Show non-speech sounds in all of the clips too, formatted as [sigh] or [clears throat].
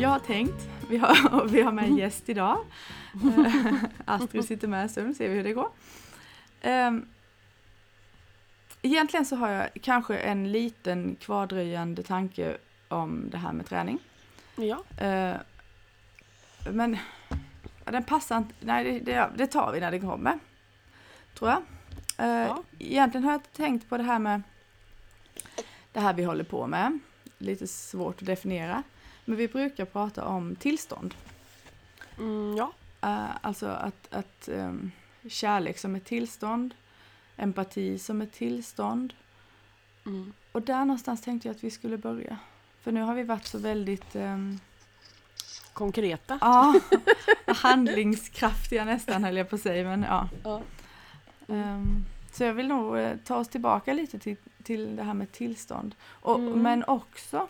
jag har tänkt, vi har, [laughs] vi har med en gäst idag. Eh, Astrid sitter med en stund, ser vi hur det går. Um, egentligen så har jag kanske en liten kvardröjande tanke om det här med träning. Ja. Uh, men den passar inte, nej det, det, tar vi när det kommer. Tror jag. Uh, ja. Egentligen har jag tänkt på det här med det här vi håller på med. Lite svårt att definiera. Men vi brukar prata om tillstånd. Mm, ja. Uh, alltså att, att um, kärlek som ett tillstånd, empati som ett tillstånd. Mm. Och där någonstans tänkte jag att vi skulle börja. För nu har vi varit så väldigt um, Konkreta. Ja, [laughs] handlingskraftiga nästan höll jag på att säga. Men, ja. ja. Um, så jag vill nog uh, ta oss tillbaka lite till, till det här med tillstånd. Och, mm. Men också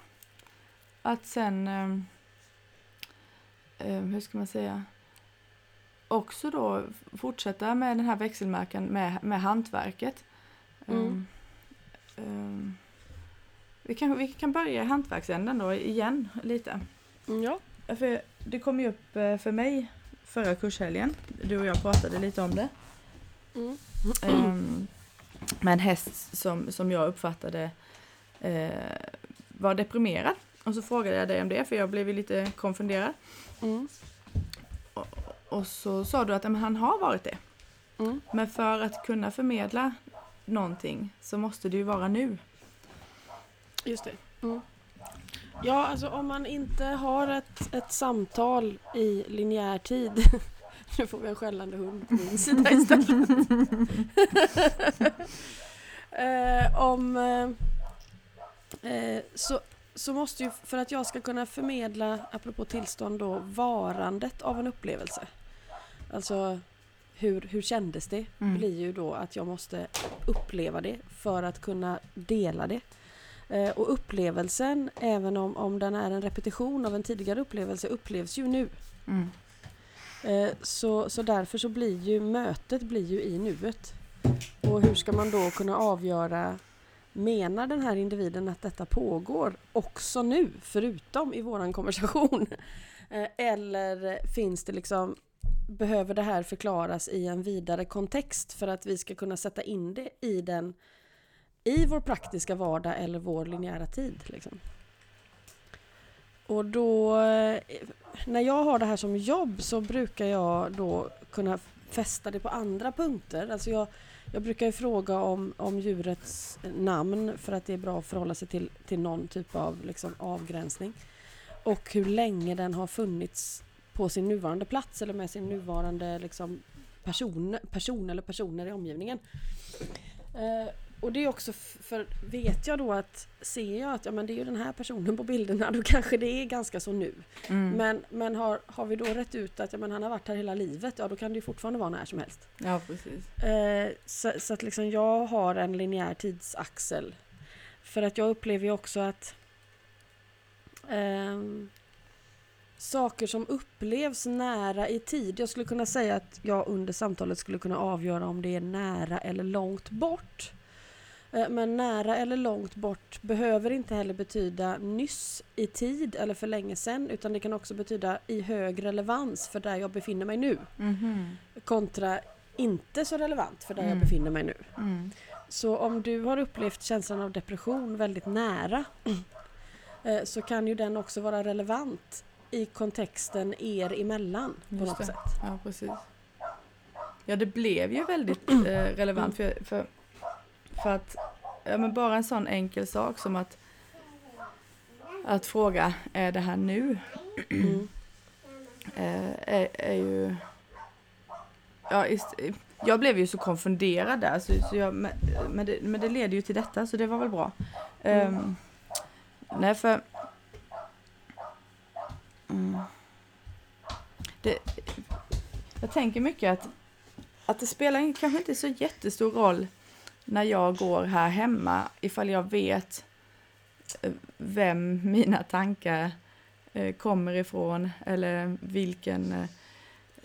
att sen, um, um, hur ska man säga, också då fortsätta med den här växelmärken med, med hantverket. Mm. vi, kan, vi kan börja i hantverksänden då igen lite. Mm, ja. För det kom ju upp eh, för mig förra kurshelgen. Du och jag pratade lite om det. Mm. Um, med en häst som, som jag uppfattade uh, var deprimerad. Och så frågade jag dig om det för jag blev lite konfunderad. Mm. Och, och, så sa du att men, han har varit det. Mm. Men för att kunna förmedla någonting så måste det ju vara nu. Just det. Mm. Ja, alltså om man inte har ett, ett samtal i linjär tid [laughs] Nu får vi en skällande hund på min sida istället. [laughs] eh, om, eh, eh, så, så måste ju, för att jag ska kunna förmedla, apropå tillstånd då, varandet av en upplevelse. Alltså hur, hur kändes det? Mm. blir ju då att jag måste uppleva det för att kunna dela det. Eh, och upplevelsen, även om, om den är en repetition av en tidigare upplevelse, upplevs ju nu. Mm. Eh, så, så därför så blir ju mötet blir ju i nuet. Och hur ska man då kunna avgöra Menar den här individen att detta pågår också nu, förutom i våran konversation? [laughs] Eh, eller finns det liksom Behöver det här förklaras i en vidare kontext för att vi ska kunna sätta in det i den i vår praktiska vardag eller vår linjära tid. Liksom. Och då, eh, när jag har det här som jobb så brukar jag då kunna fästa det på andra punkter. Alltså jag, jag brukar ju fråga om, om djurets namn för att det är bra att förhålla sig till, till någon typ av liksom avgränsning. Och hur länge den har funnits på sin nuvarande plats eller med sin nuvarande liksom person, person eller personer i omgivningen. Eh, och det är också för, vet jag då att ser jag att ja, men det är ju den här personen på bilderna, då kanske det är ganska så nu. Mm. Men, men har, har vi då rätt ut att ja, men han har varit här hela livet, ja då kan det ju fortfarande vara när som helst. Ja, precis. Eh, så, så, att liksom jag har en linjär tidsaxel. För att jag upplever ju också att eh, saker som upplevs nära i tid. Jag skulle kunna säga att jag under samtalet skulle kunna avgöra om det är nära eller långt bort. Eh, men nära eller långt bort behöver inte heller betyda nyss i tid eller för länge sedan utan det kan också betyda i hög relevans för där jag befinner mig nu. Mm. Kontra inte så relevant för där mm. jag befinner mig nu. Mm. Så om du har upplevt känslan av depression väldigt nära [clears throat] eh, så kan ju den också vara relevant i kontexten er emellan på Just något det. sätt. Ja, precis. Ja, det blev ju väldigt [clears throat] eh, relevant för, för för att, ja men bara en sån enkel sak som att att fråga, är det här nu? Mm. Eh, är, är ju... Ja, ist, jag blev ju så konfunderad där, så, så jag, men, men, det, men det leder ju till detta, så det var väl bra. Mm. Um, nej, för... Mm, det, jag tänker mycket att, att det spelar kanske inte så jättestor roll när jag går här hemma ifall jag vet eh, vem mina tankar eh, kommer ifrån eller vilken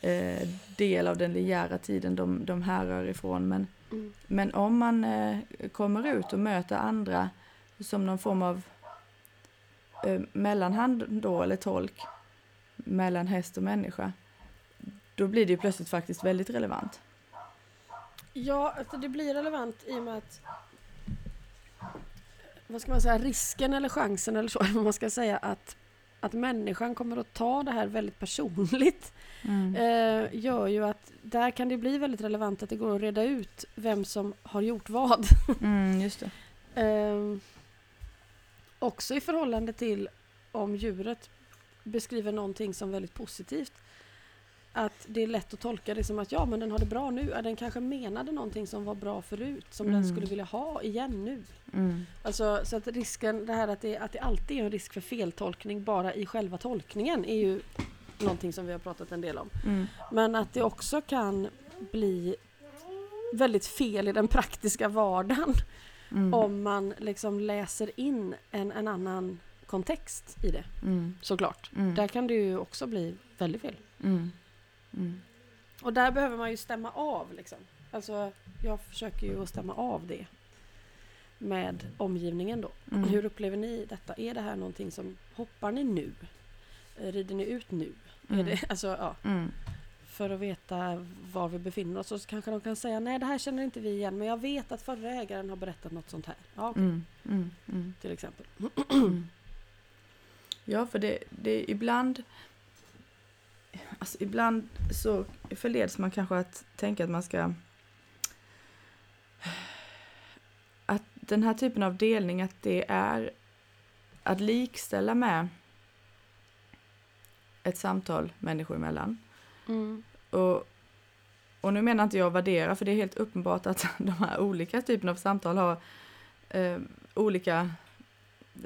eh, del av den linjära tiden de, de härrör ifrån. Men, mm. men om man kommer ut och möter andra som någon form av mellanhand då eller tolk mellan häst och människa, då blir det ju plötsligt faktiskt väldigt relevant. Ja, alltså det blir relevant i och med att vad ska man säga, risken eller chansen eller så, [laughs] vad man ska säga att, att människan kommer att ta det här väldigt personligt Mm. eh, gör ju att där kan det bli väldigt relevant att det går att reda ut vem som har gjort vad. [laughs] Mm, just. Eh, också i förhållande till om djuret beskriver någonting som väldigt positivt. Att det är lätt att tolka det som att ja men den har det bra nu. Den kanske menade någonting som var bra förut som den Mm. skulle vilja ha igen nu. Mm. Alltså, så att risken, det här att det, att det alltid är en risk för feltolkning bara i själva tolkningen är ju någonting som vi har pratat en del om. Mm. Men att det också kan bli väldigt fel i den praktiska vardagen Mm. om man liksom läser in en, en annan kontext i det Mm. såklart. Mm. Där kan det ju också bli väldigt fel. Mm. Och där behöver man ju stämma av liksom. Alltså jag försöker ju att stämma av det med omgivningen då. Mm. Hur upplever ni detta? Är det här någonting som, hoppar ni nu? Rider ni ut nu? Är Mm. det, [laughs] alltså, ja, Mm. för att veta var vi befinner oss. Och så kanske de kan säga nej det här känner inte vi igen men jag vet att förra ägaren har berättat något sånt här. Ja, okej, Mm. Mm. Mm. till exempel. [clears throat] Ja, för det, det är ibland... Alltså ibland så förleds man kanske att tänka att man ska... Att den här typen av delning, att det är att likställa med ett samtal människor emellan. Mm. Och, och nu menar inte jag värdera, för det är helt uppenbart att [laughs] de här olika typerna av samtal har eh, olika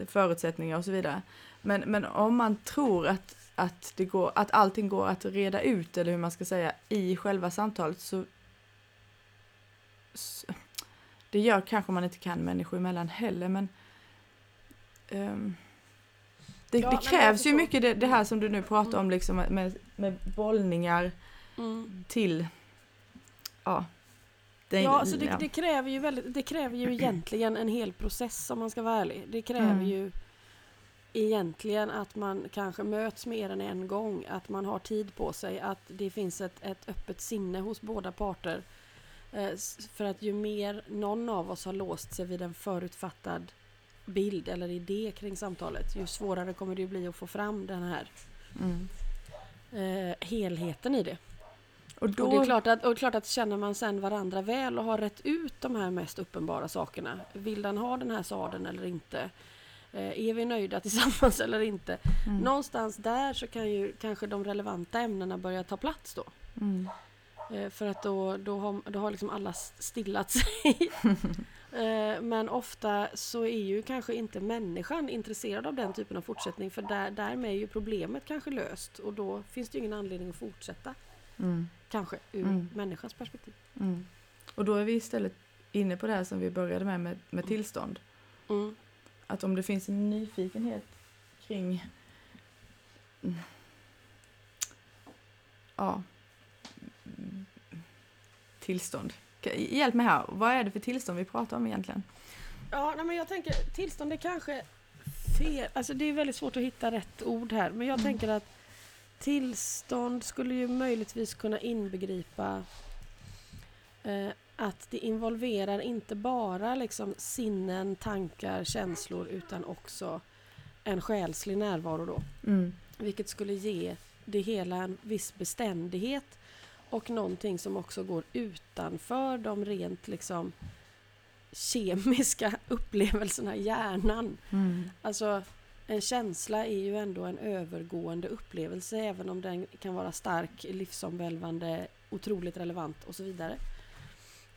förutsättningar och så vidare. Men, men om man tror att, att, det går, att allting går att reda ut, eller hur man ska säga, i själva samtalet så, så det gör kanske man inte kan människor emellan heller, men ehm, det, Ja, det krävs ju mycket det, det här som du nu pratar om, liksom med, med bollningar Mm. till, ja. Det, Ja, alltså det, ja. det, kräver ju väldigt, det kräver ju [clears throat] egentligen en hel process om man ska vara ärlig. Det kräver Mm. ju egentligen att man kanske möts mer än en gång, att man har tid på sig, att det finns ett, ett öppet sinne hos båda parter. Eh, för att ju mer någon av oss har låst sig vid en förutfattad bild eller idé kring samtalet, ju svårare kommer det bli att få fram den här Mm. eh, helheten i det. Och då, Och det är klart att, och klart att känner man sen varandra väl och har rätt ut de här mest uppenbara sakerna. Vill den ha den här sadeln eller inte? Eh, är vi nöjda [laughs] tillsammans eller inte? mm. Någonstans där så kan ju kanske de relevanta ämnena börja ta plats då. Mm. Eh, för att då, då har, då har liksom alla stillat sig. [laughs] eh, men ofta så är ju kanske inte människan intresserad av den typen av fortsättning för där, därmed är ju problemet kanske löst och då finns det ju ingen anledning att fortsätta. Mm. Kanske ur Mm. människans perspektiv. Mm. Och då är vi istället inne på det här som vi började med, med, med tillstånd. Att om det finns en nyfikenhet kring ja, tillstånd. Hjälp mig här, vad är det för tillstånd vi pratar om egentligen? Ja, nej, men jag tänker tillstånd är kanske fel. Alltså det är väldigt svårt att hitta rätt ord här. Men jag Mm. tänker att tillstånd skulle ju möjligtvis kunna inbegripa eh, att det involverar inte bara liksom sinnen, tankar, känslor utan också en själslig närvaro då. Mm. Vilket skulle ge det hela en viss beständighet och någonting som också går utanför de rent liksom kemiska [laughs] upplevelserna i hjärnan. Mm. Alltså en känsla är ju ändå en övergående upplevelse även om den kan vara stark, livsomvälvande, otroligt relevant och så vidare.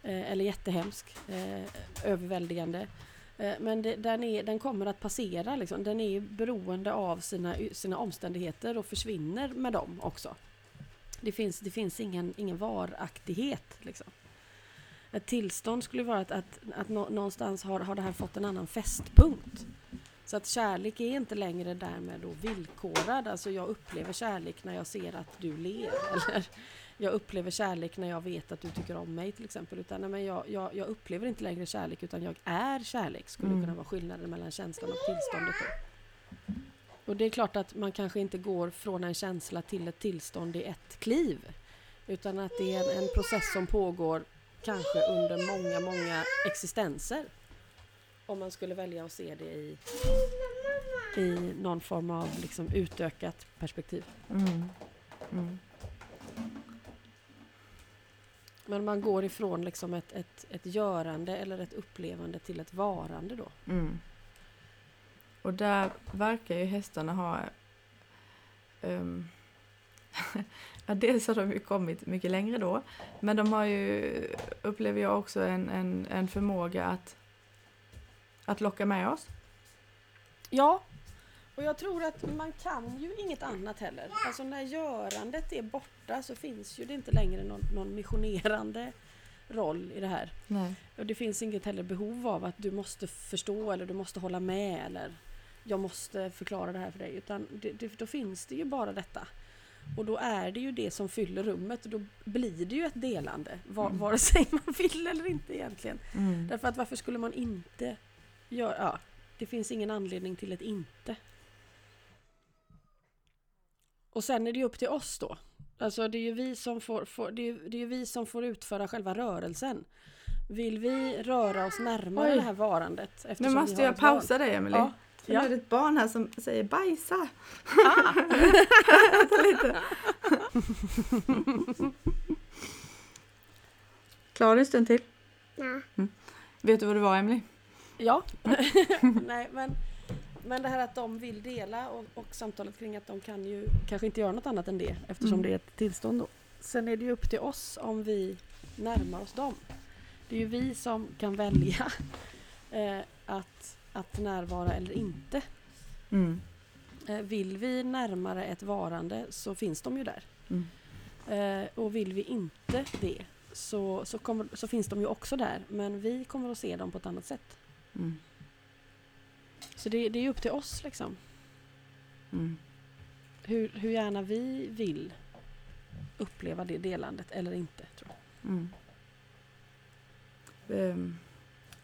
Eh, eller jättehemsk, eh, överväldigande. Eh, men det, den, är, den kommer att passera, liksom. den är beroende av sina, sina omständigheter och försvinner med dem också. Det finns, det finns ingen, ingen varaktighet. Liksom. Ett tillstånd skulle vara att, att, att någonstans har, har det här fått en annan fästpunkt. Så att kärlek är inte längre därmed då villkorad. Alltså jag upplever kärlek när jag ser att du ler. [laughs] Eller jag upplever kärlek när jag vet att du tycker om mig till exempel. Utan nej, men jag, jag, jag upplever inte längre kärlek utan jag är kärlek. Skulle Mm. kunna vara skillnaden mellan känslan och tillståndet. Då. Och det är klart att man kanske inte går från en känsla till ett tillstånd i ett kliv. Utan att det är en, en process som pågår kanske under många, många existenser. Om man skulle välja att se det i, i någon form av liksom utökat perspektiv. Mm. Mm. Men man går ifrån liksom ett, ett, ett görande eller ett upplevande till ett varande då. Mm. Och där verkar ju hästarna ha... Um, [laughs] ja, dels har de ju kommit mycket längre då, men de har ju, upplever jag också, en, en, en förmåga att, att locka med oss. Ja, och jag tror att man kan ju inget annat heller. Alltså när görandet är borta så finns ju det inte längre någon, någon missionerande roll i det här. Nej. Och det finns inget heller behov av att du måste förstå eller du måste hålla med eller jag måste förklara det här för dig. Utan det, det, då finns det ju bara detta. Och då är det ju det som fyller rummet och då blir det ju ett delande. Var, Mm. Vare sig man vill eller inte egentligen. Mm. Därför att varför skulle man inte göra... Ja, det finns ingen anledning till ett inte. Och sen är det ju upp till oss då. Alltså det är ju vi som får, får, det är, det är vi som får utföra själva rörelsen. Vill vi röra oss närmare Oj. det här varandet? Nu måste jag pausa dig Emelie. Ja. För Ja. nu är det ett barn här som säger bajsa. Ah, [laughs] [laughs] lite. Klarar du en stund till? Ja. Vet du vad det var Emelie? ja. [laughs] Nej, men, men det här att de vill dela och, och samtalet kring att de kan ju kanske inte göra något annat än det eftersom Mm. det är ett tillstånd då. Sen är det ju upp till oss om vi närmar oss dem. Det är ju vi som kan välja [laughs] eh, att, att närvara eller inte. Mm. Eh, vill vi närmare ett varande så finns de ju där. Mm. Eh, och vill vi inte det så, så, kommer, så finns de ju också där men vi kommer att se dem på ett annat sätt. Mm. Så det, det är upp till oss liksom. Mm. Hur, hur gärna vi vill uppleva det delandet eller inte. Tror jag. Mm. Ehm,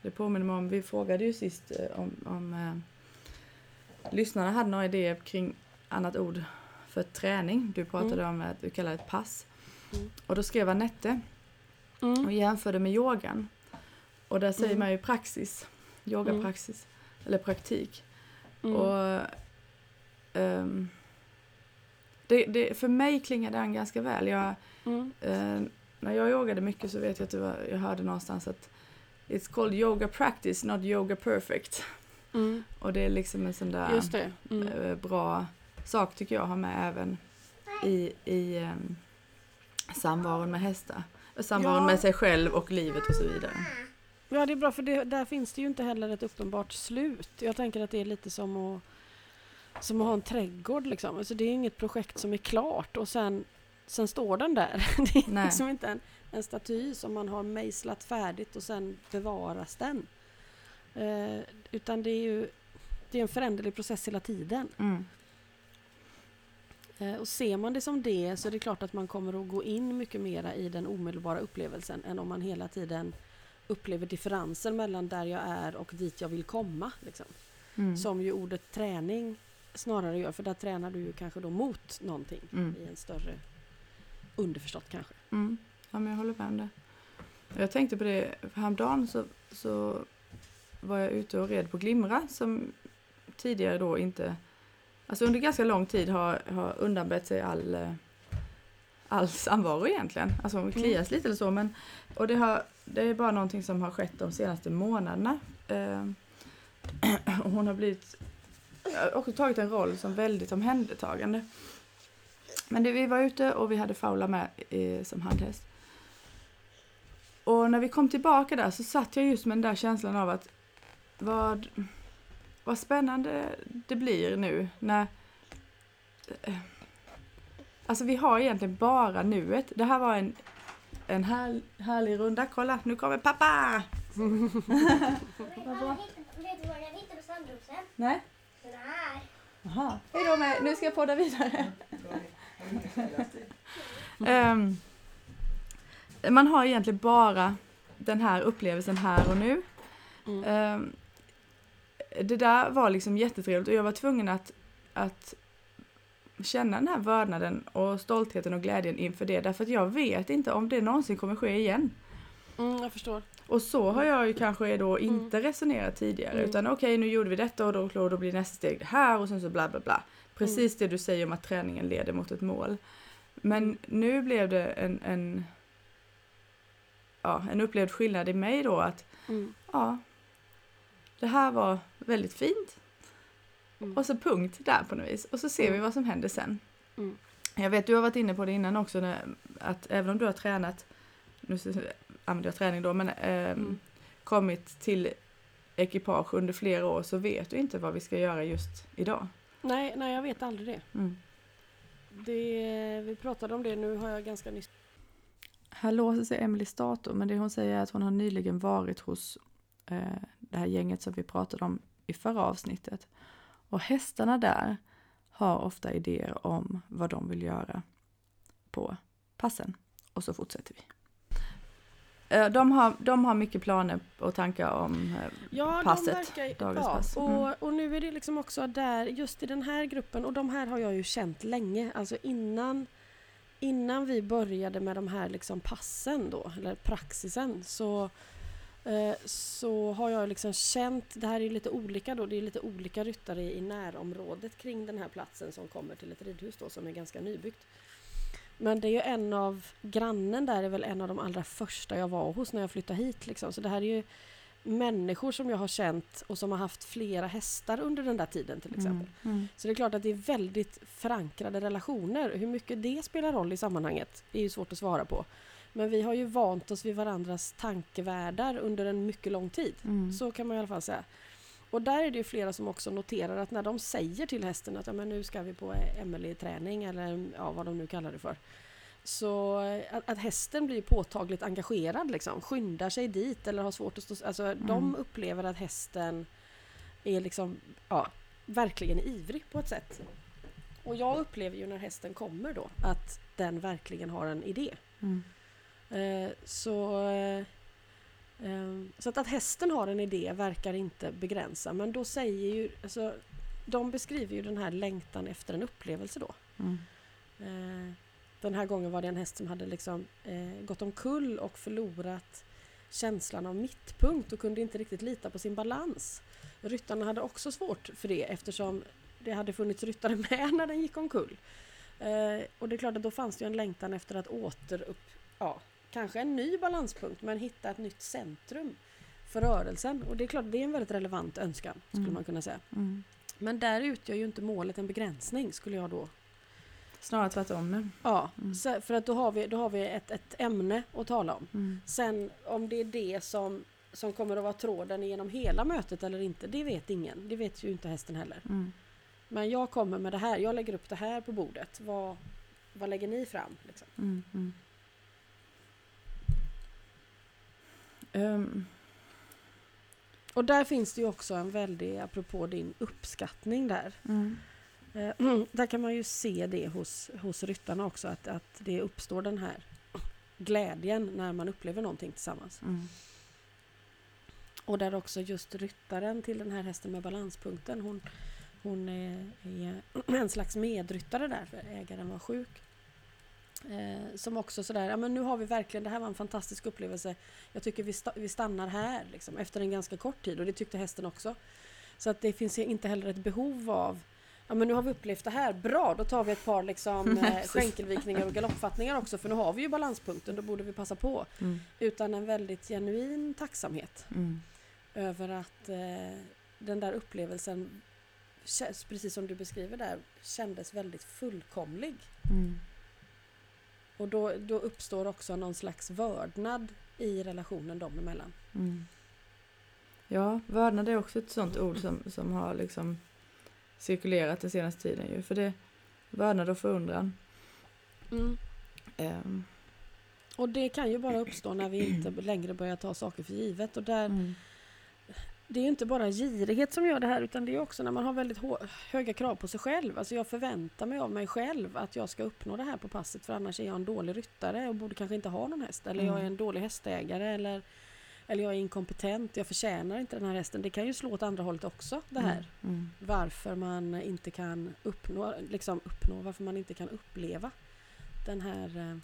Det påminner mig om, vi frågade ju sist eh, om, om eh, lyssnarna hade några idéer kring annat ord för träning. Du pratade om att du kallar det ett pass. Mm. Och då skrev Anette och jämförde med yogan. Och där säger Mm. man ju praxis, yogapraxis, eller praktik. Mm. Och ehm, det, det, för mig klingar den ganska väl. Jag, Mm. Eh, när jag yogade mycket så vet jag att var, jag hörde någonstans att It's called yoga practice, not yoga perfect. Mm. [laughs] Och det är liksom en sån där. Mm. eh, bra sak tycker jag att ha med även i, i um, samvaron med hästar. Samvaron Ja. med sig själv och livet och så vidare. Ja, det är bra för det, där finns det ju inte heller ett uppenbart slut. Jag tänker att det är lite som att, som att ha en trädgård liksom. Alltså det är inget projekt som är klart och sen, sen står den där. [laughs] Det är Nej. liksom inte en, en staty som man har mejslat färdigt och sen bevaras den. Eh, utan det är ju det är en föränderlig process hela tiden. Mm. Eh, och ser man det som det så är det klart att man kommer att gå in mycket mera i den omedelbara upplevelsen än om man hela tiden upplever differensen mellan där jag är och dit jag vill komma. Liksom. Mm. Som ju ordet träning snarare gör, för där tränar du ju kanske då mot någonting Mm. i en större underförstått kanske. Mm. Ja, men jag håller med om det. Jag tänkte på det, för häromdagen så, så var jag ute och red på Glimra som tidigare då inte, alltså under ganska lång tid har, har undanbett sig all, all samvaro egentligen. Alltså hon klias lite eller så men, och det, har, det är bara någonting som har skett de senaste månaderna. Eh, [clears throat] och hon har blivit, eh, också tagit en roll som väldigt omhändertagande. Men det, vi var ute och vi hade Faula med eh, som handhäst. Och när vi kom tillbaka där så satt jag just med den där känslan av att vad, vad spännande det blir nu när... eh, Alltså vi har egentligen bara nuet. Det här var en, en här, härlig runda. Kolla, nu kommer pappa! [laughs] Vet du var jag hittade sandrosen? Nej? Den här. Jaha. Hej då med, nu ska jag podda vidare. Ehm, man har egentligen bara den här upplevelsen här och nu. Mm. Ehm, det där var liksom jättetrevligt och jag var tvungen att, att känna den här vördnaden och stoltheten och glädjen inför det. Därför att jag vet inte om det någonsin kommer ske igen. Mm, jag förstår. Och så har jag ju kanske då inte resonerat tidigare. Mm. Utan okej, nu gjorde vi detta och då, då, då blir nästa steg det här och sen så bla bla bla. Precis det du säger om att träningen leder mot ett mål. Men nu blev det en, en, ja, en upplevd skillnad i mig då att Mm. ja, det här var väldigt fint. Mm. Och så punkt där på något vis. Och så ser vi Mm. vad som händer sen. Mm. Jag vet, du har varit inne på det innan också, när, att även om du har tränat, nu så- använder jag träning då, men Mm. kommit till ekipage under flera år så vet du inte vad vi ska göra just idag. Nej, nej, jag vet aldrig det. Mm. det. Vi pratade om det, nu har jag ganska nyss... Här låser sig Emelies dator, men det hon säger är att hon har nyligen varit hos eh, det här gänget som vi pratade om i förra avsnittet. Och hästarna där har ofta idéer om vad de vill göra på passen. Och så fortsätter vi. Eh, De har, de har mycket planer och tankar om eh, Ja, passet, de verkar, dagens ja, pass. Mm. Och, och nu är det liksom också där, just i den här gruppen, och de här har jag ju känt länge, alltså innan, innan vi började med de här liksom passen då, eller praxisen, så, så har jag liksom känt, det här är lite olika då, det är lite olika ryttare i, i närområdet kring den här platsen som kommer till ett ridhus då som är ganska nybyggt. Men det är ju en av, grannen där är väl en av de allra första jag var hos när jag flyttade hit liksom. Så det här är ju människor som jag har känt och som har haft flera hästar under den där tiden till exempel. Mm. Mm. Så det är klart att det är väldigt förankrade relationer. Hur mycket det spelar roll i sammanhanget är ju svårt att svara på. Men vi har ju vant oss vid varandras tankevärldar under en mycket lång tid. Mm. Så kan man i alla fall säga. Och där är det ju flera som också noterar att när de säger till hästen att ja, men nu ska vi på Emelie-träning eller ja, vad de nu kallar det för. Så eh, att, att hästen blir påtagligt engagerad liksom, skyndar sig dit eller har svårt att stå... Alltså de upplever att hästen är liksom, ja, verkligen ivrig på ett sätt. Och jag upplever ju när hästen kommer då att den verkligen har en idé. Mm. Eh, så eh, eh, så att, att hästen har en idé verkar inte begränsa. Men då säger ju, alltså, de beskriver ju den här längtan efter en upplevelse då. Mm. Den här gången var det en häst som hade liksom, gått omkull och förlorat känslan av mittpunkt och kunde inte riktigt lita på sin balans. Ryttarna hade också svårt för det eftersom det hade funnits ryttare med [laughs] när den gick omkull. Och det är klart att då fanns det ju en längtan efter att återupp, ja, kanske en ny balanspunkt men hitta ett nytt centrum för rörelsen. Och det är klart, det är en väldigt relevant önskan skulle Mm. man kunna säga. Mm. Men där utgör ju inte målet en begränsning skulle jag då Snarare tvärtom nu. Ja, Mm. för att då har vi, då har vi ett, ett ämne att tala om. Mm. Sen om det är det som, som kommer att vara tråden genom hela mötet eller inte, det vet ingen. Det vet ju inte hästen heller. Mm. Men jag kommer med det här, jag lägger upp det här på bordet. Vad, vad lägger ni fram? Liksom? Ehm, Och där finns det ju också en väldig, apropå din uppskattning där. mm. Eh, [clears throat] där kan man ju se det hos, hos ryttarna också, att, att det uppstår den här glädjen när man upplever någonting tillsammans. Mm. Och där också just ryttaren till den här hästen med balanspunkten, hon, hon är, är en slags medryttare där, för ägaren var sjuk. Eh, som också sådär, ja men nu har vi verkligen, det här var en fantastisk upplevelse. Jag tycker vi, sta, vi stannar här liksom, efter en ganska kort tid och det tyckte hästen också. Så att det finns inte heller ett behov av Ja men nu har vi upplevt det här, bra då tar vi ett par liksom, [laughs] eh, skänkelvikningar och galoppfattningar också för nu har vi ju balanspunkten, då borde vi passa på. Mm. Utan en väldigt genuin tacksamhet Mm. över att eh, den där upplevelsen, precis som du beskriver där, kändes väldigt fullkomlig. Mm. Och då, då uppstår också någon slags vördnad i relationen dem emellan. Mm. Ja, vördnad är också ett sånt ord som, som har liksom cirkulerat den senaste tiden ju. För det, vördnad och förundran. Ehm, Och det kan ju bara uppstå när vi inte längre börjar ta saker för givet. Och där, mm. Det är inte bara girighet som gör det här utan det är också när man har väldigt höga krav på sig själv. Alltså jag förväntar mig av mig själv att jag ska uppnå det här på passet för annars är jag en dålig ryttare och borde kanske inte ha någon häst. Eller jag är Mm. en dålig hästägare eller Eller jag är inkompetent, jag förtjänar inte den här hästen. Det kan ju slå åt andra hållet också det här. Mm. Mm. Varför man inte kan uppnå, liksom uppnå, varför man inte kan uppleva den här eh,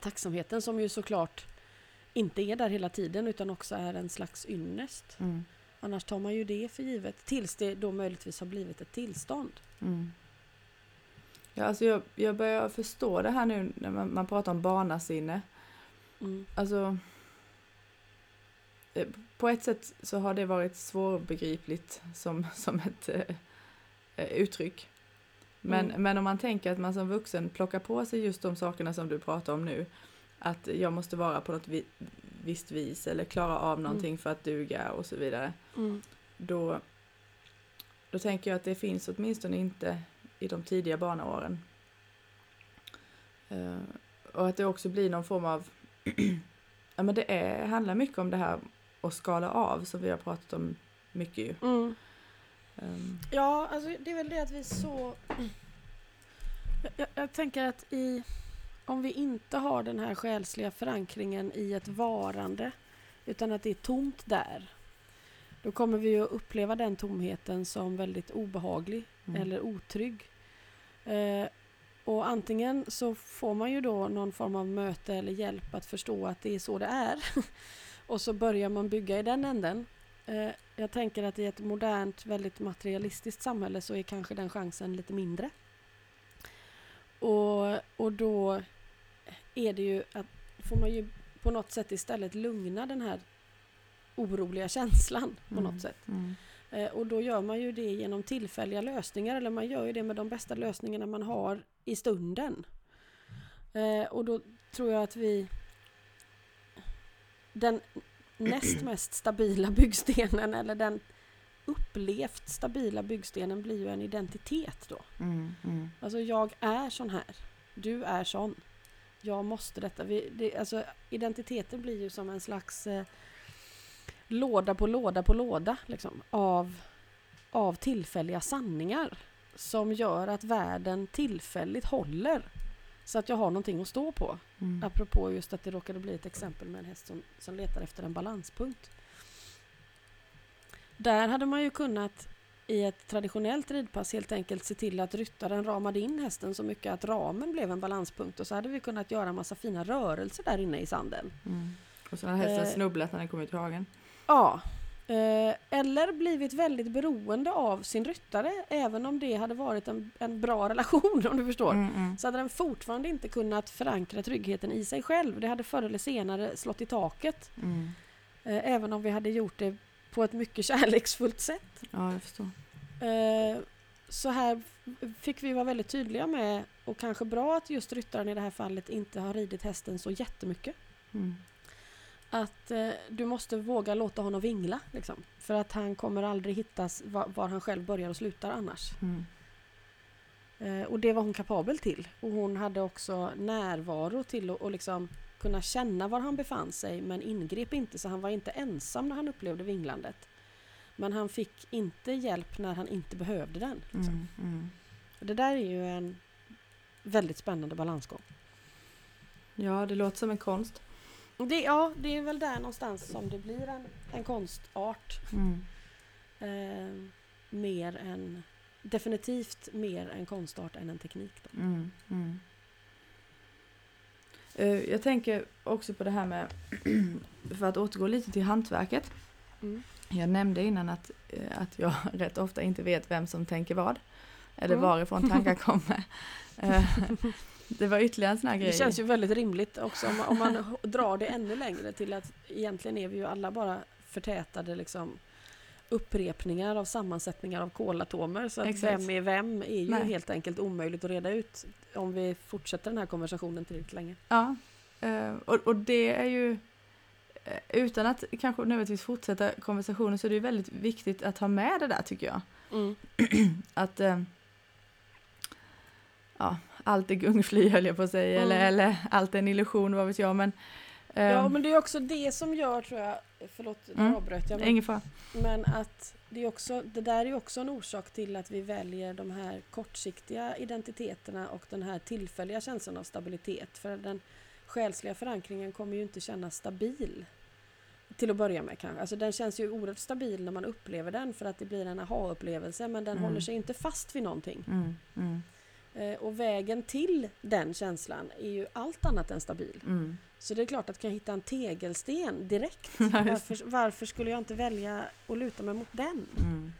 tacksamheten som ju såklart inte är där hela tiden utan också är en slags ynnest. Mm. Annars tar man ju det för givet tills det då möjligtvis har blivit ett tillstånd. Mm. Ja, alltså jag, jag börjar förstå det här nu när man, man pratar om barnasinne. Mm. Alltså, eh, på ett sätt så har det varit svårbegripligt som, [laughs] som ett eh, eh, uttryck. Men, Mm. men om man tänker att man som vuxen plockar på sig just de sakerna som du pratar om nu. Att jag måste vara på något vi, visst vis eller klara av någonting för att duga och så vidare. Mm. Då, då tänker jag att det finns åtminstone inte i de tidiga barnaåren. Eh, och att det också blir någon form av... [clears throat] ja, men det är, handlar mycket om det här att skala av som vi har pratat om mycket ju. Mm. Ehm, Ja, alltså det är väl det att vi så... [clears throat] Jag, jag, jag tänker att i... Om vi inte har den här själsliga förankringen i ett varande utan att det är tomt där då kommer vi ju att uppleva den tomheten som väldigt obehaglig mm. eller otrygg. Eh, och antingen så får man ju då någon form av möte eller hjälp att förstå att det är så det är. [laughs] och så börjar man bygga i den änden. Eh, jag tänker att i ett modernt, väldigt materialistiskt samhälle så är kanske den chansen lite mindre. Och, och då är det ju att får man ju på något sätt istället lugna den här oroliga känslan på Mm. något sätt. Mm. Eh, och då gör man ju det genom tillfälliga lösningar eller man gör ju det med de bästa lösningarna man har i stunden. Eh, och då tror jag att vi den näst [clears throat] mest stabila byggstenen eller den upplevt stabila byggstenen blir ju en identitet då. Mm. Mm. Alltså jag är sån här. Du är sån. Jag måste detta. Vi, det, alltså, identiteten blir ju som en slags eh, låda på låda på låda liksom, av, av tillfälliga sanningar som gör att världen tillfälligt håller så att jag har någonting att stå på. Mm. Apropå just att det råkade bli ett exempel med en häst som, som letar efter en balanspunkt. Där hade man ju kunnat i ett traditionellt ridpass helt enkelt se till att ryttaren ramade in hästen så mycket att ramen blev en balanspunkt och så hade vi kunnat göra en massa fina rörelser där inne i sanden. Mm. Och så har hästen Eh. snubblat när den kom ut i hagen. Ja. Eh, eller blivit väldigt beroende av sin ryttare även om det hade varit en, en bra relation [laughs] om du förstår. Mm. Mm. Så hade den fortfarande inte kunnat förankra tryggheten i sig själv. Det hade förr eller senare slått i taket. Mm. Eh, även om vi hade gjort det på ett mycket [laughs] kärleksfullt sätt. Ja, jag förstår. Eh, så här fick vi vara väldigt tydliga med och kanske bra att just ryttaren i det här fallet inte har ridit hästen så jättemycket. Mm. Att eh, du måste våga låta honom vingla. Liksom, för att han kommer aldrig hittas var, var han själv börjar och slutar annars. Mm. Eh, och det var hon kapabel till. Och hon hade också närvaro till att och liksom kunna känna var han befann sig men ingrep inte så han var inte ensam när han upplevde vinglandet. Men han fick inte hjälp när han inte behövde den. Liksom. Mm. Mm. Det där är ju en väldigt spännande balansgång. Ja, det låter som en konst. Det, ja, det är väl där någonstans som det blir en, en konstart. Mm. Eh, mer än, definitivt mer en konstart än en teknik. Då. Eh, Jag tänker också på det här med, [clears throat] för att återgå lite till hantverket. Mm. Jag nämnde innan att, eh, att jag [laughs] rätt ofta inte vet vem som tänker vad. Eller Mm. varifrån tankar [laughs] kommer. Eh, [laughs] Det var ytterligare en sån här grej. Det känns ju väldigt rimligt också om man, om man drar det ännu längre till att egentligen är vi ju alla bara förtätade liksom upprepningar av sammansättningar av kolatomer. Så att Exakt. vem är vem är ju Nej. helt enkelt omöjligt att reda ut om vi fortsätter den här konversationen tillräckligt länge. Ja, eh, och, och det är ju eh, utan att kanske nödvändigtvis fortsätta konversationen så är det ju väldigt viktigt att ha med det där tycker jag. Mm. [clears throat] Att eh, ja, allt är gungfly höll jag på att säga, Mm. eller, eller allt är en illusion, vad vet jag. Men, Ja men det är också det som gör tror jag, förlåt nu Mm. avbröt jag, ingen fara. men att det, är också, det där är också en orsak till att vi väljer de här kortsiktiga identiteterna och den här tillfälliga känslan av stabilitet. För den själsliga förankringen kommer ju inte kännas stabil Till att börja med kanske. Alltså den känns ju oerhört stabil när man upplever den för att det blir en aha-upplevelse men den Mm. håller sig inte fast vid någonting. Mm, mm, och vägen till den känslan är ju allt annat än stabil. mm. Så det är klart att kan jag hitta en tegelsten direkt, [laughs] varför, varför skulle jag inte välja att luta mig mot den? Mm.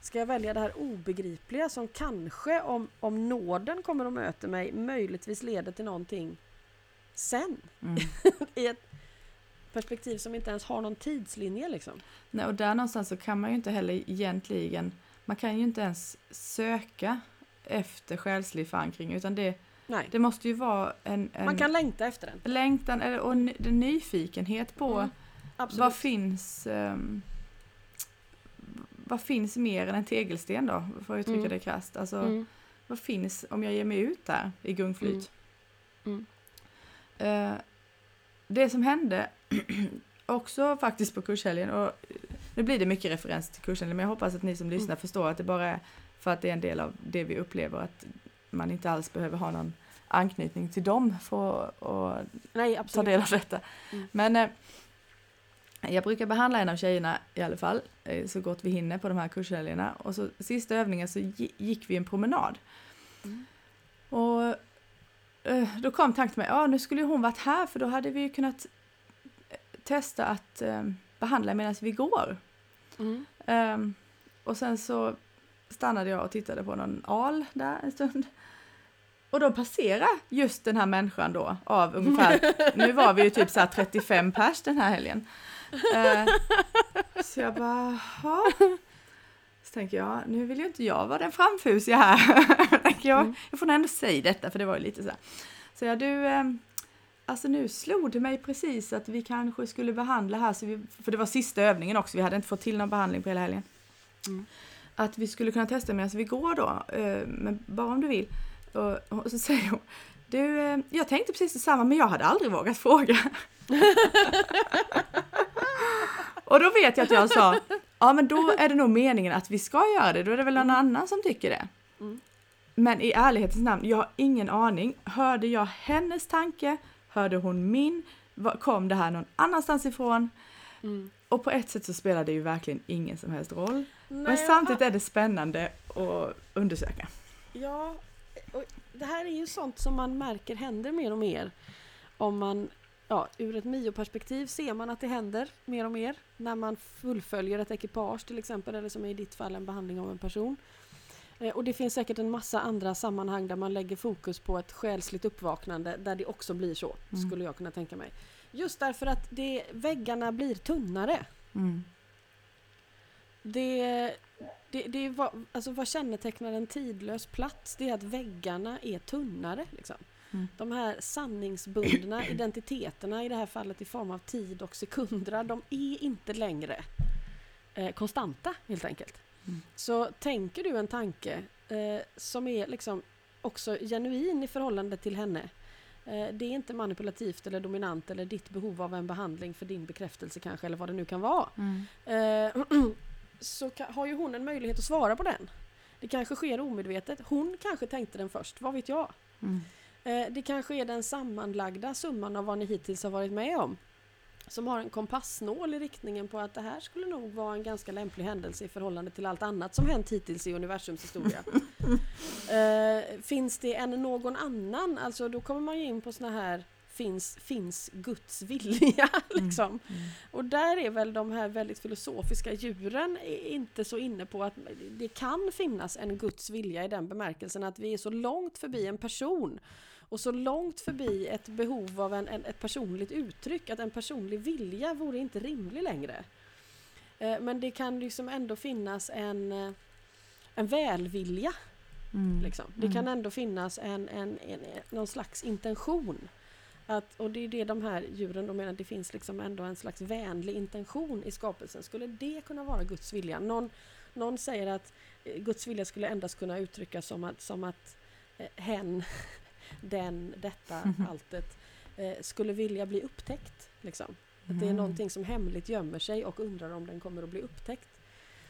Ska jag välja det här obegripliga som kanske om, om nåden kommer och möter mig möjligtvis leder till någonting sen? Mm. [laughs] I ett perspektiv som inte ens har någon tidslinje liksom. Nej, och där någonstans så kan man ju inte heller egentligen, man kan ju inte ens söka efter själslig förankring utan det, Nej, det måste ju vara en, en man kan längta efter den. längtan eller, och en, en nyfikenhet på Mm, vad finns ehm, vad finns mer än en tegelsten då, för att uttrycka Mm. det krasst. Alltså, Mm. vad finns om jag ger mig ut där i gungflyt? Mm. Eh, det som hände [clears throat] också faktiskt på kurshelgen, och nu blir det mycket referens till kurshelgen, men jag hoppas att ni som lyssnar förstår att det bara är för att det är en del av det vi upplever, att man inte alls behöver ha någon anknytning till dem för att Nej, ta del av detta. Mm. Men eh, jag brukar behandla en av tjejerna i alla fall, eh, så gott vi hinner på de här kurshelgerna. Och så sista övningen så gi- gick vi en promenad. Mm. Och eh, då kom tanken mig, ja nu skulle hon varit här för då hade vi ju kunnat eh, testa att eh, behandla medan vi går. Mm. Ehm, och sen så stannade jag och tittade på någon al där en stund. Och då passerar just den här människan då av ungefär, [laughs] nu var vi ju typ så här 35 pers den här helgen. Eh, så jag bara, "Jaha." Så tänker jag, nu vill ju inte jag vara den framfusiga här. [laughs] tänker jag, Mm. jag får nog ändå säga detta för det var ju lite så här. Så jag, du, eh, alltså nu slog det mig precis att vi kanske skulle behandla här, så vi, för det var sista övningen också, vi hade inte fått till någon behandling på hela helgen. Mm. Att vi skulle kunna testa medan vi går då, eh, men bara om du vill. Och, och så säger hon, du, eh, jag tänkte precis detsamma men jag hade aldrig vågat fråga. [laughs] och då vet jag att jag sa, ja men då är det nog meningen att vi ska göra det, då är det väl någon annan som tycker det. Mm. Men i ärlighetens namn, jag har ingen aning. Hörde jag hennes tanke? Hörde hon min? Kom det här någon annanstans ifrån? Mm. Och på ett sätt så spelar det ju verkligen ingen som helst roll. Men Nej, samtidigt är det spännande att undersöka. Ja, och det här är ju sånt som man märker händer mer och mer. Om man, ja, ur ett mioperspektiv ser man att det händer mer och mer när man fullföljer ett ekipage till exempel, eller som i ditt fall en behandling av en person. Eh, Och det finns säkert en massa andra sammanhang där man lägger fokus på ett själsligt uppvaknande där det också blir så, Mm. skulle jag kunna tänka mig. Just därför att det, väggarna blir tunnare. Mm. Det, det, det är vad, alltså vad kännetecknar en tidlös plats? Det är att väggarna är tunnare. Liksom. Mm. De här sanningsbundna [clears throat] identiteterna, i det här fallet i form av tid och sekunder, de är inte längre eh, konstanta helt enkelt. Mm. Så tänker du en tanke eh, som är liksom också genuin i förhållande till henne. Eh, det är inte manipulativt eller dominant eller ditt behov av en behandling för din bekräftelse kanske eller vad det nu kan vara. Mm. [clears throat] Så har ju hon en möjlighet att svara på den. Det kanske sker omedvetet. Hon kanske tänkte den först, vad vet jag? Mm. Eh, det kanske är den sammanlagda summan av vad ni hittills har varit med om. Som har en kompassnål i riktningen på att det här skulle nog vara en ganska lämplig händelse i förhållande till allt annat som hänt hittills i universums historia. [laughs] eh, finns det en någon annan, alltså då kommer man ju in på såna här Finns, finns Guds vilja [laughs] liksom? Mm. Och där är väl de här väldigt filosofiska djuren inte så inne på att det kan finnas en Guds vilja i den bemärkelsen att vi är så långt förbi en person och så långt förbi ett behov av en, en, ett personligt uttryck att en personlig vilja vore inte rimlig längre. Eh, Men det kan liksom ändå finnas en, eh, en välvilja. Mm. Liksom. Det kan ändå finnas en, en, en, någon slags intention. Att, och det är det de här djuren de menar, det finns liksom ändå en slags vänlig intention i skapelsen. Skulle det kunna vara Guds vilja? Någon, någon säger att eh, Guds vilja skulle endast kunna uttryckas som att, som att eh, hen, [laughs] den, detta, Mhm. alltet eh, skulle vilja bli upptäckt. Liksom. Att det är Mm. någonting som hemligt gömmer sig och undrar om den kommer att bli upptäckt.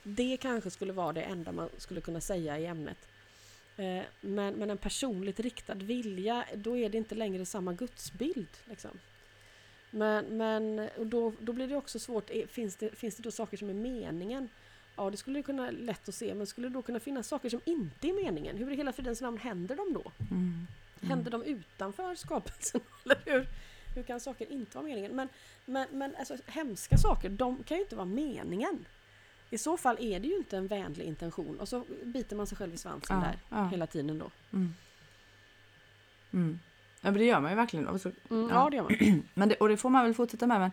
Det kanske skulle vara det enda man skulle kunna säga i ämnet. Eh, Men, men en personligt riktad vilja, då är det inte längre samma gudsbild. Liksom. Men, men och då, då blir det också svårt, Eh, finns det, finns det då saker som är meningen? Ja, det skulle kunna lätt att se, men skulle det då kunna finnas saker som inte är meningen? Hur i hela fridens namn händer de då? Mm. Händer de utanför skapelsen? [laughs] Eller hur, hur kan saker inte vara meningen? Men, men, men alltså, hemska saker, de kan ju inte vara meningen. I så fall är det ju inte en vänlig intention och så biter man sig själv i svansen Ja, där ja. hela tiden då. Mm. Mm. Ja, men det gör man ju verkligen. Så, Mm, Ja. ja. det gör man. [clears throat] men det, och det får man väl fortsätta med. Men,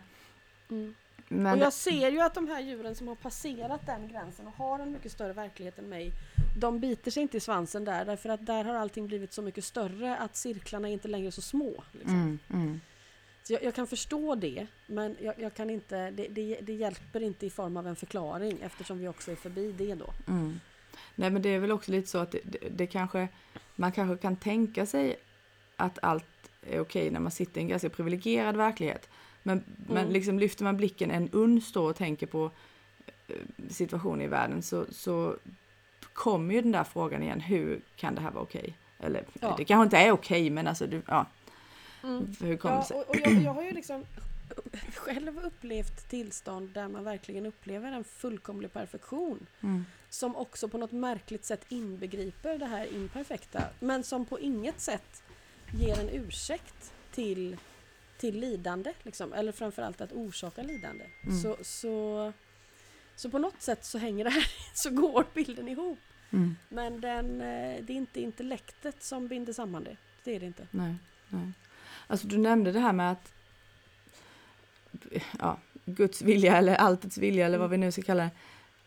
Mm. men Och jag ser ju att de här djuren som har passerat den gränsen och har en mycket större verklighet än mig, de biter sig inte i svansen där därför att där har allting blivit så mycket större att cirklarna är inte längre så små. Liksom. Så jag, jag kan förstå det, men jag, jag kan inte, det, det, det hjälper inte i form av en förklaring eftersom vi också är förbi det då. Mm. Nej men det är väl också lite så att det, det, kanske, man kanske kan tänka sig att allt är okej när man sitter i en ganska privilegierad verklighet. Men, men Mm. liksom lyfter man blicken en uns då och tänker på eh, situationen i världen så, så kommer ju den där frågan igen, hur kan det här vara okej? Eller Ja. det kanske inte är okej men alltså du, ja, Mm. hur det Ja, och, och jag, jag har ju liksom själv upplevt tillstånd där man verkligen upplever en fullkomlig perfektion. Mm. som också på något märkligt sätt inbegriper det här imperfekta men som på inget sätt ger en ursäkt till, till lidande liksom, eller framförallt att orsaka lidande. Mm. Så, så, så på något sätt så hänger det här, [laughs] så går bilden ihop. Mm. Men den, eh, det är inte intellektet som binder samman det. Det är det inte. Nej, nej. Alltså du nämnde det här med att ja, Guds vilja eller alltets vilja eller vad vi nu ska kalla det,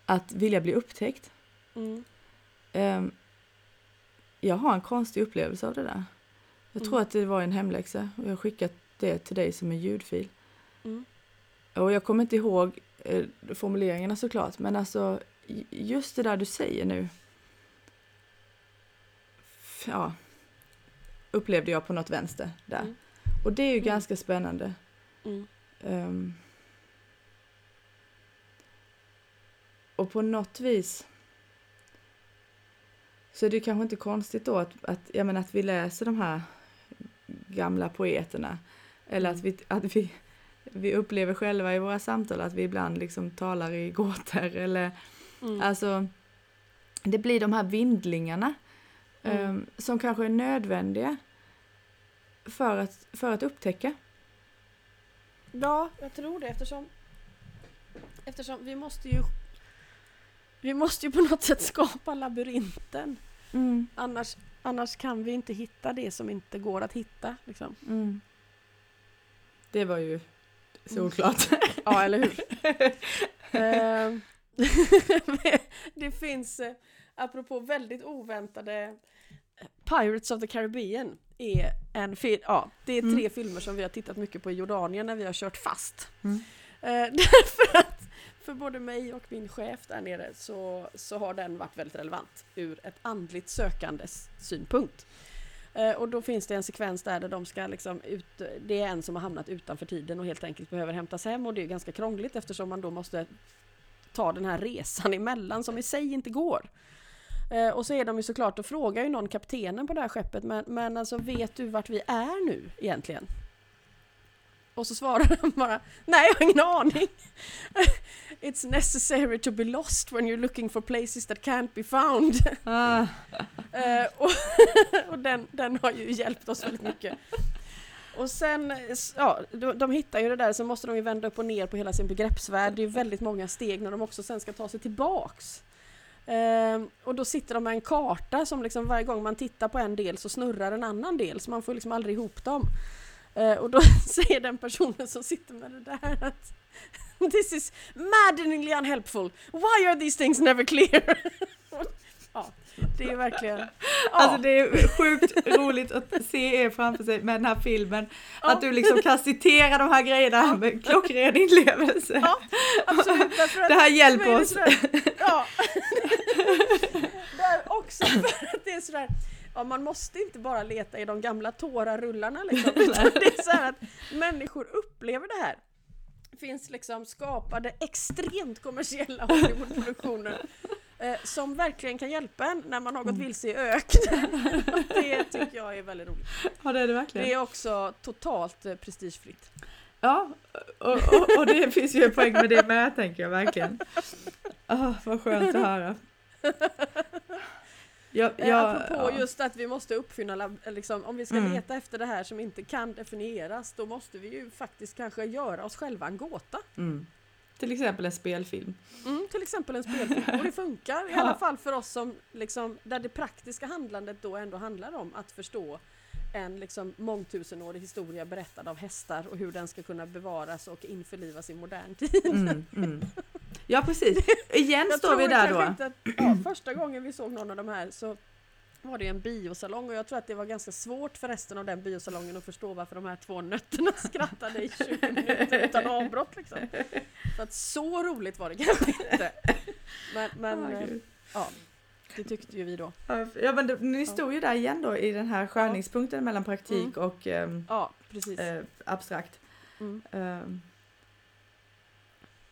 att vilja bli upptäckt. Mm. Ehm, jag har en konstig upplevelse av det där. Jag tror Mm. att det var en hemläxa och jag har skickat det till dig som en ljudfil. Mm. Och jag kommer inte ihåg eh, formuleringarna såklart, men alltså just det där du säger nu. Ja, upplevde jag på något vänster där. Mm. Och det är ju Mm. ganska spännande. Mm. Ehm. och på något vis så är det kanske inte konstigt då att, att, jag menar, att vi läser de här gamla poeterna. Eller att, vi, att vi, vi upplever själva i våra samtal att vi ibland liksom talar i gåtor. Eller, Mm. Alltså, det blir de här vindlingarna Mm. ehm, som kanske är nödvändiga för att, för att upptäcka. Ja, jag tror det eftersom, eftersom vi måste ju vi måste ju på något sätt skapa labyrinten. Mm, Annars, annars kan vi inte hitta det som inte går att hitta. Liksom. mm. Det var ju solklart. [laughs] Ja, eller hur? [laughs] Ehm, [laughs] det finns, eh, apropå väldigt oväntade, Pirates of the Caribbean är en film, ja, det är tre Mm. filmer som vi har tittat mycket på i Jordanien när vi har kört fast. Mm. Eh, [laughs] därför att för både mig och min chef där nere så, så har den varit väldigt relevant ur ett andligt sökandes synpunkt. Eh, och då finns det en sekvens där, där de ska liksom ut, det är en som har hamnat utanför tiden och helt enkelt behöver hämtas hem och det är ganska krångligt eftersom man då måste ta den här resan [laughs] emellan som i sig inte går. Eh, och så är de ju såklart, och frågar ju någon kaptenen på det här skeppet, men, men alltså vet du vart vi är nu egentligen? Och så svarar [laughs] han bara, nej jag har ingen aning. [laughs] It's necessary to be lost when you're looking for places that can't be found. [laughs] Ah, Eh, och och den, den har ju hjälpt oss väldigt mycket. Och sen, ja, de, de hittar ju det där, så måste de ju vända upp och ner på hela sin begreppsvärld. Det är ju väldigt många steg när de också sen ska ta sig tillbaks. Ehm, och då sitter de med en karta som liksom varje gång man tittar på en del så snurrar en annan del, så man får liksom aldrig ihop dem. Eh, och då [laughs] säger den personen som sitter med det där att [laughs] This is maddeningly unhelpful. Why are these things never clear? [laughs] ja, det är verkligen... [laughs] Ja. Alltså det är sjukt roligt att se er framför sig med den här filmen. Ja. Att du liksom kan citera de här grejerna med klockren inlevelse. Ja, absolut. [laughs] Det här hjälper oss. [laughs] Ja. Där också för att det är sådär Ja, man måste inte bara leta i de gamla tårarullarna liksom, utan det är så här att människor upplever det här. Det finns liksom skapade extremt kommersiella Hollywoodproduktioner eh, som verkligen kan hjälpa en när man har gått vilse i öknen. [laughs] Det tycker jag är väldigt roligt. Ja det är det verkligen. Det är också totalt eh, prestigefritt. Ja, och, och, och det finns ju en poäng med det med tänker jag verkligen. Ah, vad skönt att höra. Jag, Eh, jag, Apropå ja. just att vi måste uppfinna, liksom, om vi ska Mm. leta efter det här som inte kan definieras, då måste vi ju faktiskt kanske göra oss själva en gåta. Mm. Till exempel en spelfilm. Mm, till exempel en spelfilm. Och det funkar i alla fall för oss som liksom, där det praktiska handlandet då ändå handlar om att förstå en liksom mångtusenårig historia berättad av hästar och hur den ska kunna bevaras och införlivas i modern tid. Mm, mm. Ja precis, [laughs] igen står vi där då. Att, ja, första gången vi såg någon av de här så var det en biosalong och jag tror att det var ganska svårt för resten av den biosalongen att förstå varför de här två nötterna [laughs] skrattade i 20 minuter utan avbrott. Liksom. För att så roligt var det kanske inte. Men, men gud. ja, det tyckte ju vi då. Ja men det- ni stod ju där igen då i den här skärningspunkten mellan Mm. praktik och ehm, Ja, precis. eh, abstrakt. Mm. Ehm,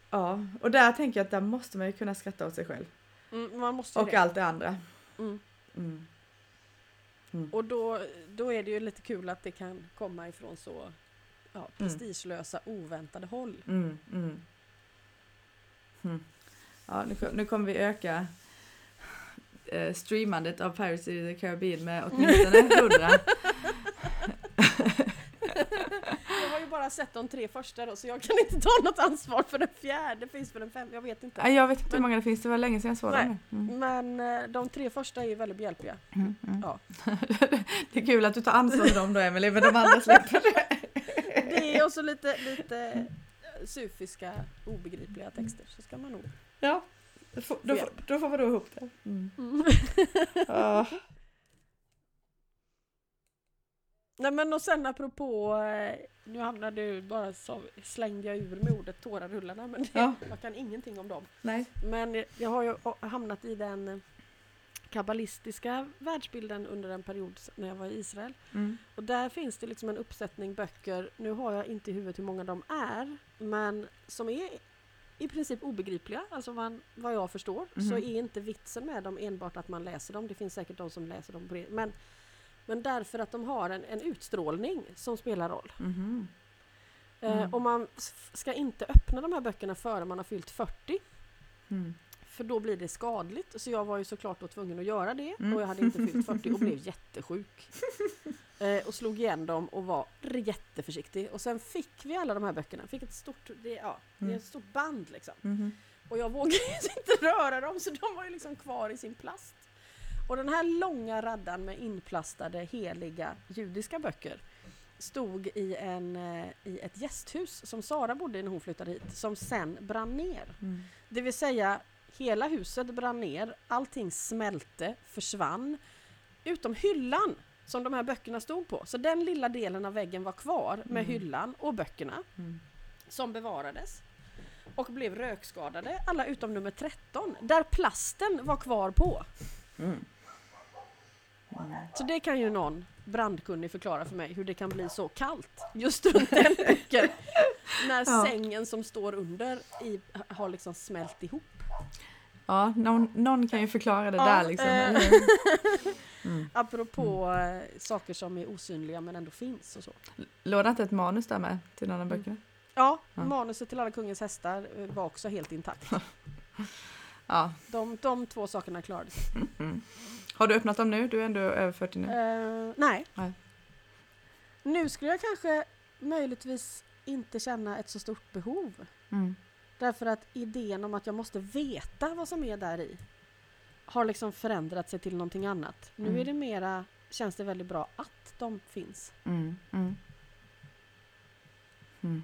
ja, och där tänker jag att där måste man ju kunna skratta åt sig själv. Mm, Och det. allt det andra. Mm. Mm. Och då, då är det ju lite kul att det kan komma ifrån så ja, prestigelösa, oväntade håll. Mm, mm. Mm. Ja, nu, nu kommer vi öka eh, streamandet av Pirates of the Caribbean med åtminstone 100. [laughs] Jag har ju bara sett de tre första då, så jag kan inte ta något ansvar för den fjärde, finns för den femte, jag vet inte. Jag vet inte hur många det finns, det var länge sedan jag såg dem. Mm. Men eh, de tre första är ju väldigt behjälpliga. Mm, mm. Ja. [laughs] det är kul att du tar ansvar för dem då Emelie, men de andra släpper [laughs] det. Är också lite, lite eh, sufiska, obegripliga texter, så ska man nog... Ja, då får, då, då får vi då ihop det. Mm. Mm. [laughs] Ja. Nej men och sen apropå, eh, nu hamnade du bara så slängde jag ur med ordet tårarullarna, men Ja. [laughs] jag kan ingenting om dem. Nej. Men jag har ju hamnat i den eh, kabbalistiska världsbilden under en period när jag var i Israel. Mm. Och där finns det liksom en uppsättning böcker, nu har jag inte i huvudet hur många de är, men som är i princip obegripliga, alltså man, vad jag förstår, så Mhm. är inte vitsen med dem enbart att man läser dem, det finns säkert de som läser dem men, men därför att de har en, en utstrålning som spelar roll. Eh, Mm. och man ska inte öppna de här böckerna före man har fyllt 40, Mm. för då blir det skadligt. Så jag var ju såklart då tvungen att göra det Mm. och jag hade inte fyllt 40 och blev jättesjuk. [laughs] Eh, och slog igen dem och var jätteförsiktig. Och sen fick vi alla de här böckerna. Fick ett stort, det, ja, det är Mm. ett stort band liksom. Mhm. Och jag vågade [laughs] inte röra dem så de var ju liksom kvar i sin plast. Och den här långa raddan med inplastade heliga judiska böcker stod i, en, eh, i ett gästhus som Sara bodde i när hon flyttade hit, som sen brann ner. Mm. Det vill säga, hela huset brann ner, allting smälte, försvann, utom hyllan som de här böckerna stod på. Så den lilla delen av väggen var kvar med Mm. hyllan och böckerna Mm. som bevarades och blev rökskadade, alla utom nummer 13, där plasten var kvar på. Mm. Så det kan ju någon brandkunnig förklara för mig hur det kan bli så kallt just [laughs] runt den boken när Ja. sängen som står under i, har liksom smält ihop. Ja, någon, någon kan ju förklara det Ja, där liksom. eh. Mm. [laughs] Apropå eh, saker som är osynliga men ändå finns och så. Låg det inte ett manus där med till någon av Mm. böckerna? Ja, Ja. manuset till Alla Kungens Hästar eh, var också helt intakt. [laughs] Ja. De, de två sakerna klarade sig. Mm. Har du öppnat dem nu? Du är ändå över 40 nu. Eh, nej. Nej. Nu skulle jag kanske möjligtvis inte känna ett så stort behov. Mm. Därför att idén om att jag måste veta vad som är där i har liksom förändrat sig till någonting annat. Nu Mm. är det mera, känns det väldigt bra att de finns. Mm. Mm. Mm.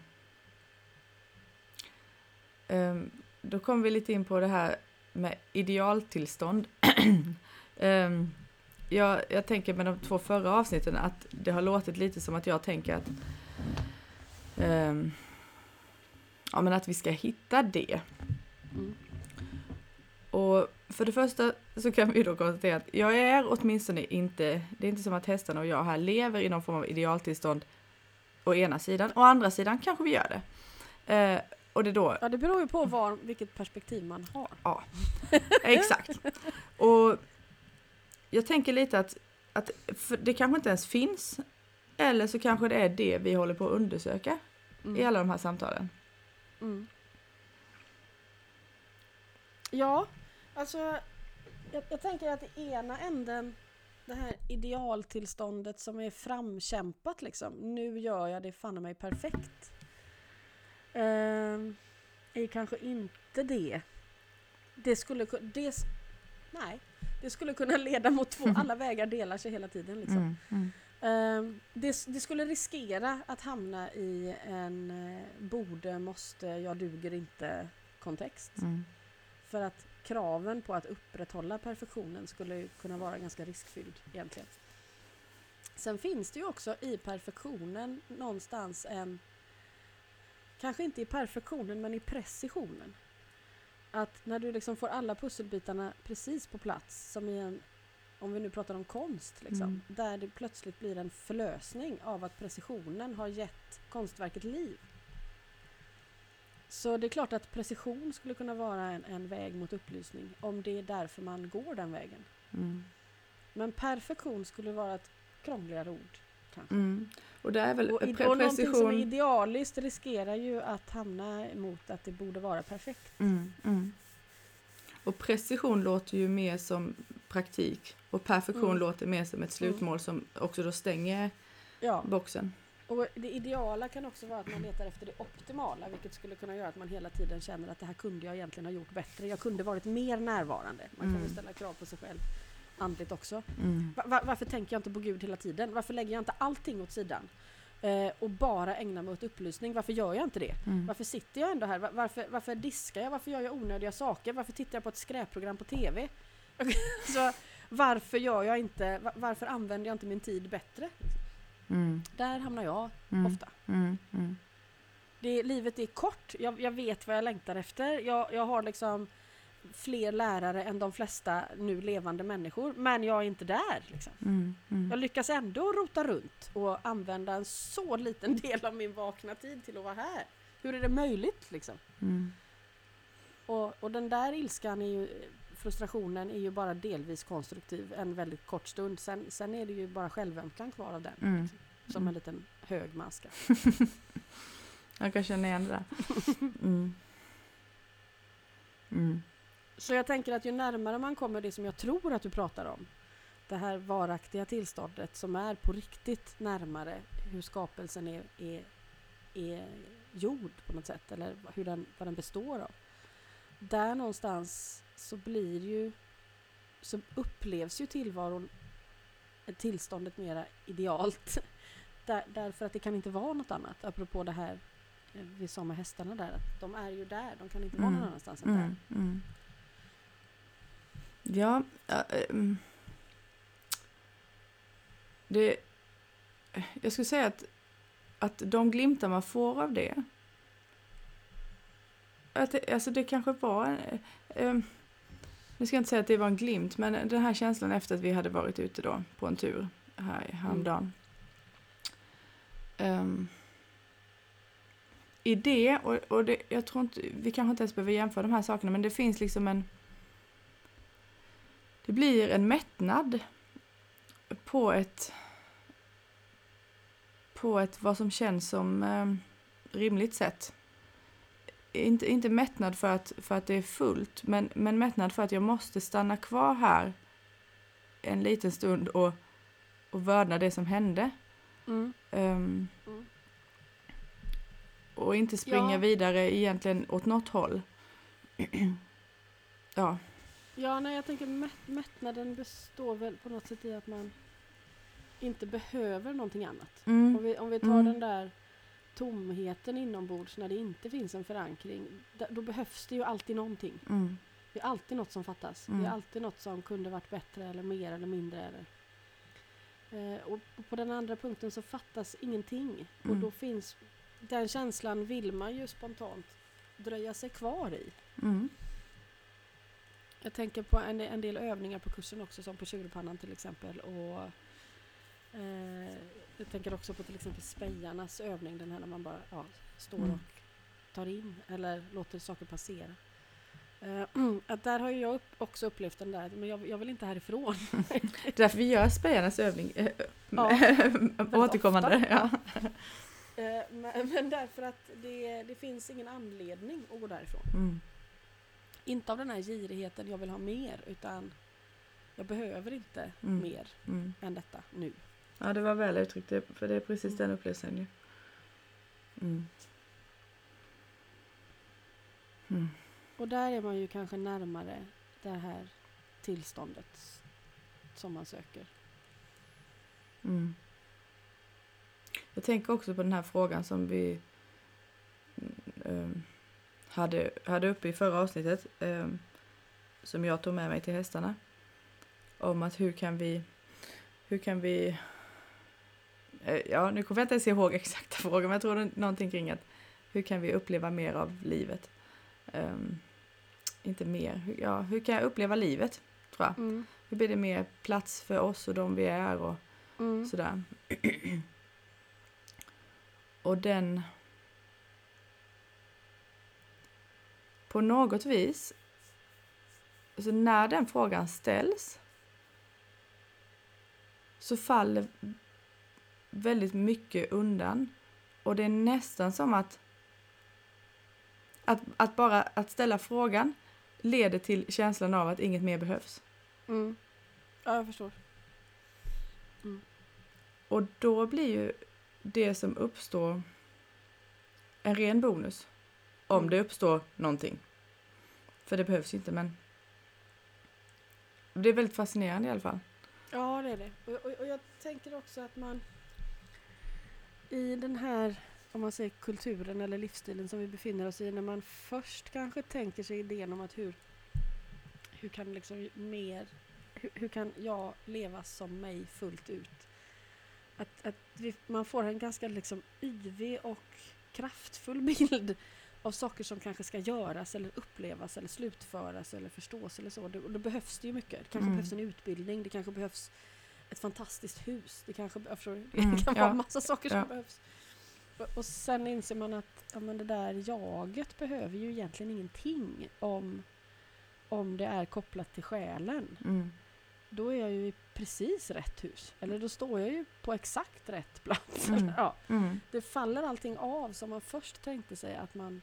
Ehm, då kommer vi lite in på det här med idealtillstånd. [clears throat] Ehm, jag, jag tänker med de två förra avsnitten att det har låtit lite som att jag tänker att ehm, ja, men att vi ska hitta det. Mm. Och för det första så kan vi då konstatera att jag är åtminstone inte, det är inte som att hästarna och jag här lever i någon form av idealtillstånd å ena sidan, å andra sidan kanske vi gör det. Eh, och det då, Ja, det beror ju på var, vilket perspektiv man har. exakt. Och jag tänker lite att, att det kanske inte ens finns, eller så kanske det är det vi håller på att undersöka. i alla de här samtalen. Mm. Ja, alltså jag, jag tänker att i ena änden det här idealtillståndet som är framkämpat liksom. Nu gör jag det fan mig perfekt. Ehm, är kanske inte det. Det skulle ku- det, s- Nej, det skulle kunna leda mot två, alla [laughs] vägar delar sig hela tiden liksom. Mm, mm, Ehm, det, det skulle riskera att hamna i en eh, borde, måste, jag duger inte kontext. mm, För att kraven på att upprätthålla perfektionen skulle kunna vara ganska riskfylld egentligen. Sen finns det ju också i perfektionen någonstans en, kanske inte i perfektionen men i precisionen. Att när du liksom får alla pusselbitarna precis på plats, som i en, om vi nu pratar om konst, liksom, Mm. där det plötsligt blir en förlösning av att precisionen har gett konstverket liv. Så det är klart att precision skulle kunna vara en, en väg mot upplysning om det är därför man går den vägen. mm, Men perfektion skulle vara ett krångligare ord. Kanske. mm. Och det är väl Och, pre- och någonting som är precision... idealiskt riskerar ju att hamna mot att det borde vara perfekt. Mm, mm. Och precision låter ju mer som praktik och perfektion Mm. låter mer som ett slutmål som också då stänger Ja, boxen. och det ideala kan också vara att man letar efter det optimala vilket skulle kunna göra att man hela tiden känner att det här kunde jag egentligen ha gjort bättre. Jag kunde varit mer närvarande. Man kan Mm. väl ställa krav på sig själv andligt också. Mm. Va- va- varför tänker jag inte på Gud hela tiden? Varför lägger jag inte allting åt sidan? Eh, och bara ägnar mig åt upplysning. Varför gör jag inte det? Mm. Varför sitter jag ändå här? Va- Varför, varför diskar jag? Varför gör jag onödiga saker? Varför tittar jag på ett skräpprogram på TV? [laughs] Så varför gör jag inte, va- varför använder jag inte min tid bättre? Mm. Där hamnar jag Mm. ofta. Mm. Mm. Det, livet är kort, jag, jag vet vad jag längtar efter. Jag, jag har liksom fler lärare än de flesta nu levande människor, men jag är inte där. Liksom. Mm. Mm. Jag lyckas ändå rota runt och använda en så liten del av min vakna tid till att vara här. Hur är det möjligt liksom? Mm. Och, och den där ilskan, är ju, frustrationen, är ju bara delvis konstruktiv en väldigt kort stund. Sen, sen är det ju bara självömkan kvar av den. Mm. Liksom, som en liten hög maska. [laughs] Jag kan känna igen det där. Mm. Mm. Så jag tänker att ju närmare man kommer det som jag tror att du pratar om, det här varaktiga tillståndet som är på riktigt närmare hur skapelsen är, är, är gjord på något sätt, eller hur den, vad den består av. Där någonstans så blir ju, så upplevs ju tillvaron, tillståndet mera idealt. [laughs] Där, därför att det kan inte vara något annat, apropå det här eh, vi sa med hästarna där, att de är ju där, de kan inte vara någon Mm. annanstans än där. Mm. Mm. Ja, ehm. det, jag skulle säga att, att de glimtar man får av det, att det, alltså det kanske var, ehm, nu ska jag inte säga att det var en glimt, men den här känslan efter att vi hade varit ute då på en tur här häromdagen. Ehm, I det, och, och det, jag tror inte, vi kanske inte ens behöver jämföra de här sakerna, men det finns liksom en, det blir en mättnad på ett, på ett vad som känns som eh, rimligt sätt. Inte, inte mättnad för att, för att det är fullt, men, men mättnad för att jag måste stanna kvar här en liten stund och, och vördna det som hände. Mm. Mm. och inte springa Ja. vidare egentligen åt något håll. [clears throat] ja. Ja, nej, jag tänker mätt, mättnaden består väl på något sätt i att man inte behöver någonting annat. Om Mm. vi, om vi tar Mm. den där tomheten inombords när det inte finns en förankring, då behövs det ju alltid någonting. Mm. Det är alltid något som fattas. Det Mm. är alltid något som kunde varit bättre eller mer eller mindre. Eller. Eh, och på den andra punkten så fattas ingenting. Och Mm. då finns den känslan vill man ju spontant dröja sig kvar i. Jag tänker på en, en del övningar på kursen också, som på tjurpannan till exempel. Och, eh, jag tänker också på till exempel spejarnas övning, den här när man bara ja, står Mm. och tar in eller låter saker passera. Eh, [clears throat] att där har ju jag upp, också upplevt den där, men jag, jag vill inte härifrån. [laughs] Det är därför vi gör spejarnas övning eh, Ja, [laughs] återkommande. Ja. [laughs] Eh, men, men därför att det, det finns ingen anledning att gå därifrån. Mm. Inte av den här girigheten, jag vill ha mer, utan jag behöver inte Mm. mer Mm. än detta nu. Ja, det var väl uttryckt, för det är precis Mm. den upplevelsen ju. Mm. Mm. Och där är man ju kanske närmare det här tillståndet som man söker. Mm. Jag tänker också på den här frågan som vi mm, ehm, hade, hade uppe i förra avsnittet. ehm, som jag tog med mig till hästarna. Om att hur kan vi... Hur kan vi... eh, ja, nu kommer jag inte ens ihåg [laughs] exakta frågan, men jag tror det är någonting kring att hur kan vi uppleva mer av livet? Ehm, inte mer, ja, hur kan jag uppleva livet? Tror jag. Mm. Hur blir det mer plats för oss och de vi är och Mm. Sådär. [clears throat] Och den... På något vis, så när den frågan ställs så faller väldigt mycket undan. Och det är nästan som att att, att bara att ställa frågan leder till känslan av att inget mer behövs. Mm. Ja, jag förstår. Och då blir ju det som uppstår en ren bonus. Om Mm. det uppstår någonting. För det behövs ju inte men det är väldigt fascinerande i alla fall. Ja, det är det. Och, och, och jag tänker också att man i den här om man säger kulturen eller livsstilen som vi befinner oss i när man först kanske tänker sig idén om att hur hur kan liksom mer hur, hur kan jag leva som mig fullt ut? Att, att vi, man får en ganska liksom yvig och kraftfull [laughs] bild av saker som kanske ska göras eller upplevas eller slutföras eller förstås eller så. Det, och då behövs det ju mycket. Det kanske Mm. behövs en utbildning, det kanske behövs ett fantastiskt hus. Det kanske förstår, [laughs] det Mm, kan ja. vara massa saker som Ja. behövs. Och, och sen inser man att ja, men det där jaget behöver ju egentligen ingenting om, om det är kopplat till själen. Mm. Då är jag ju i precis rätt hus. Eller då står jag ju på exakt rätt plats. Mm. [laughs] ja, Mm. det faller allting av som man först tänkte sig att man